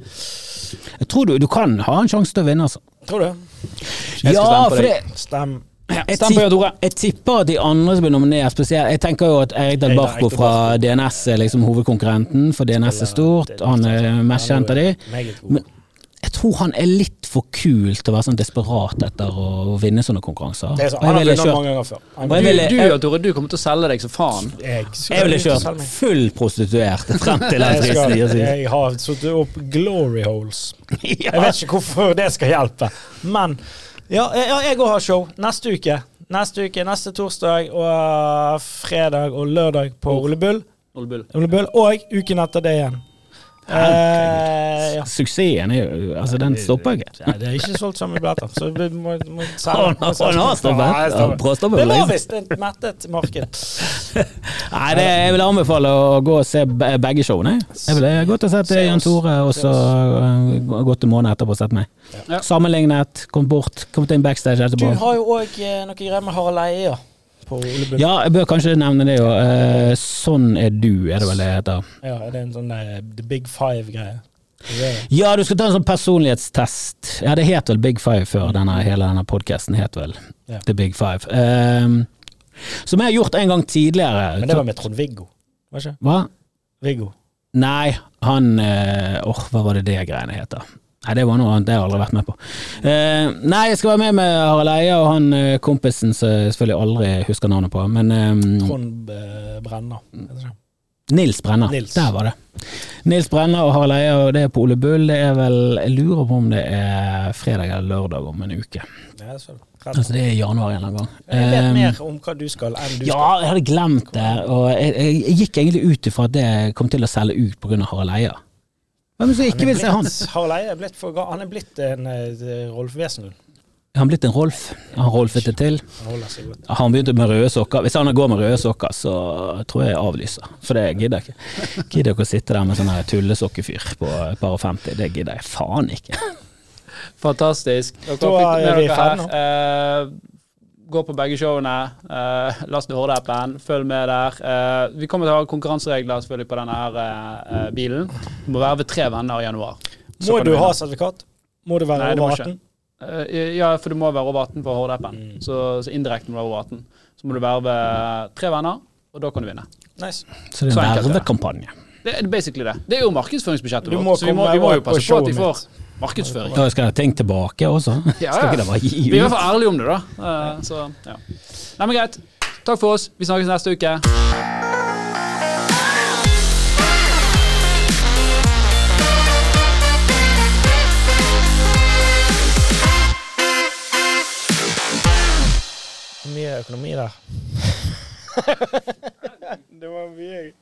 Jeg tror du, du kan ha en sjanse til å vinne, altså. Tror du? Jeg skal Ja, stemme på deg. Stem. Ja, jeg, Tore. jeg tipper at de andre som blir nominert spesielt Jeg tenker jo at Eirik Barco Del fra DNS er liksom hovedkonkurrenten, for DNS er stort. Han er mest kjent av de. Men jeg tror han er litt for kul til å være sånn desperat etter å vinne sånne konkurranser. det er sånn, han har vunnet mange ganger før. Du, ville- du Jan Tore, du kommer til å selge deg som faen. jeg, jeg ville kjørt full prostituert frem til den Jeg, skal, fristen. jeg jeg har satt opp glory holes. Jeg vet ikke hvorfor det skal hjelpe, men ja, jeg òg har show neste uke. Neste uke, neste torsdag og uh, fredag og lørdag på Ole Bull. Ole Bull. Ole Bull. Og uken etter det igjen. Eh, ja. Suksessen er jo Altså, den stopper ikke. Ja, det er ikke solgt så mye billetter, så vi må, må selge. han har stoppet. Det var visst et mettet marked. Nei, det, jeg vil anbefale å gå og se begge showene. Jeg ville gått og sett Se Jan. Tore, og så gått en måned etterpå og sett meg. Sammenlignet, kommet bort, kommet inn backstage Du har jo òg noe greier med Harald Eia. Ja, jeg bør kanskje nevne det jo. Eh, sånn er du, er det vel det heter. Ja, er det en sånn der The Big Five-greie? Ja, du skal ta en sånn personlighetstest. Ja, det het vel Big Five før denne, hele denne podkasten het vel Ja. The Big Five. Um, som jeg har gjort en gang tidligere. Men det var med Trond-Viggo, var ikke? Hva? Viggo. Nei, han eh, Åh, hva var det det greiene heter? Nei, det var noe annet, det har jeg aldri vært med på. Eh, nei, jeg skal være med med Harald Eia og han eh, kompisen som jeg selvfølgelig aldri husker navnet på, men eh, Trond Brenna. Nils Brenner. Nils. Der var det. Nils Brenner og Harald Eia, og det er på Ole Bull. Det er vel Jeg lurer på om det er fredag eller lørdag om en uke. Det er selvfølgelig. Altså det er januar en eller annen gang. Jeg vet mer om hva du skal enn du skal. ja, jeg hadde glemt det, og jeg, jeg, jeg gikk egentlig ut ifra at det kom til å selge ut pga. Harald Eia. Hvem som ikke vil se han? Harald Eie er blitt for Han er blitt en eh, Rolf Wesenlund. Han blitt en Rolf? Han Rolfet det til? Han holder seg godt. Har han begynt med røde sokker? Hvis han går med røde sokker, så tror jeg jeg avlyser. For det gidder jeg ikke. Gidder ikke å sitte der med sånn tullesokkefyr på et par og femti. Det gidder jeg faen ikke. Fantastisk. Dere har vi med dere her. Eh, gå på begge showene. Uh, last ned Horde-appen. Følg med der. Eh, vi kommer til å ha konkurranseregler selvfølgelig på denne her eh, bilen. Du må være ved tre venner i januar. Så Må du ha sertifikat? Må du være Nei, over 18? Eh, ja, for du må være over 18 på Horde-appen. Mm. Så, så indirekte må du være over 18. Så må du være ved tre venner, og da kan du vinne. Nice. Så det er en vervekampanje. Det er basically det. Det er jo markedsføringsbudsjettet vårt, så vi må, vi må jo på passe på at de får Markedsføring. Da skal jeg tenke tilbake også. Ja, Skal ja. ikke det bare gi Vi er i hvert fall ærlige om det, da. Eh, så, ja. Nei, men greit. Takk for oss. Vi snakkes neste uke. Mye økonomi der. det var mye.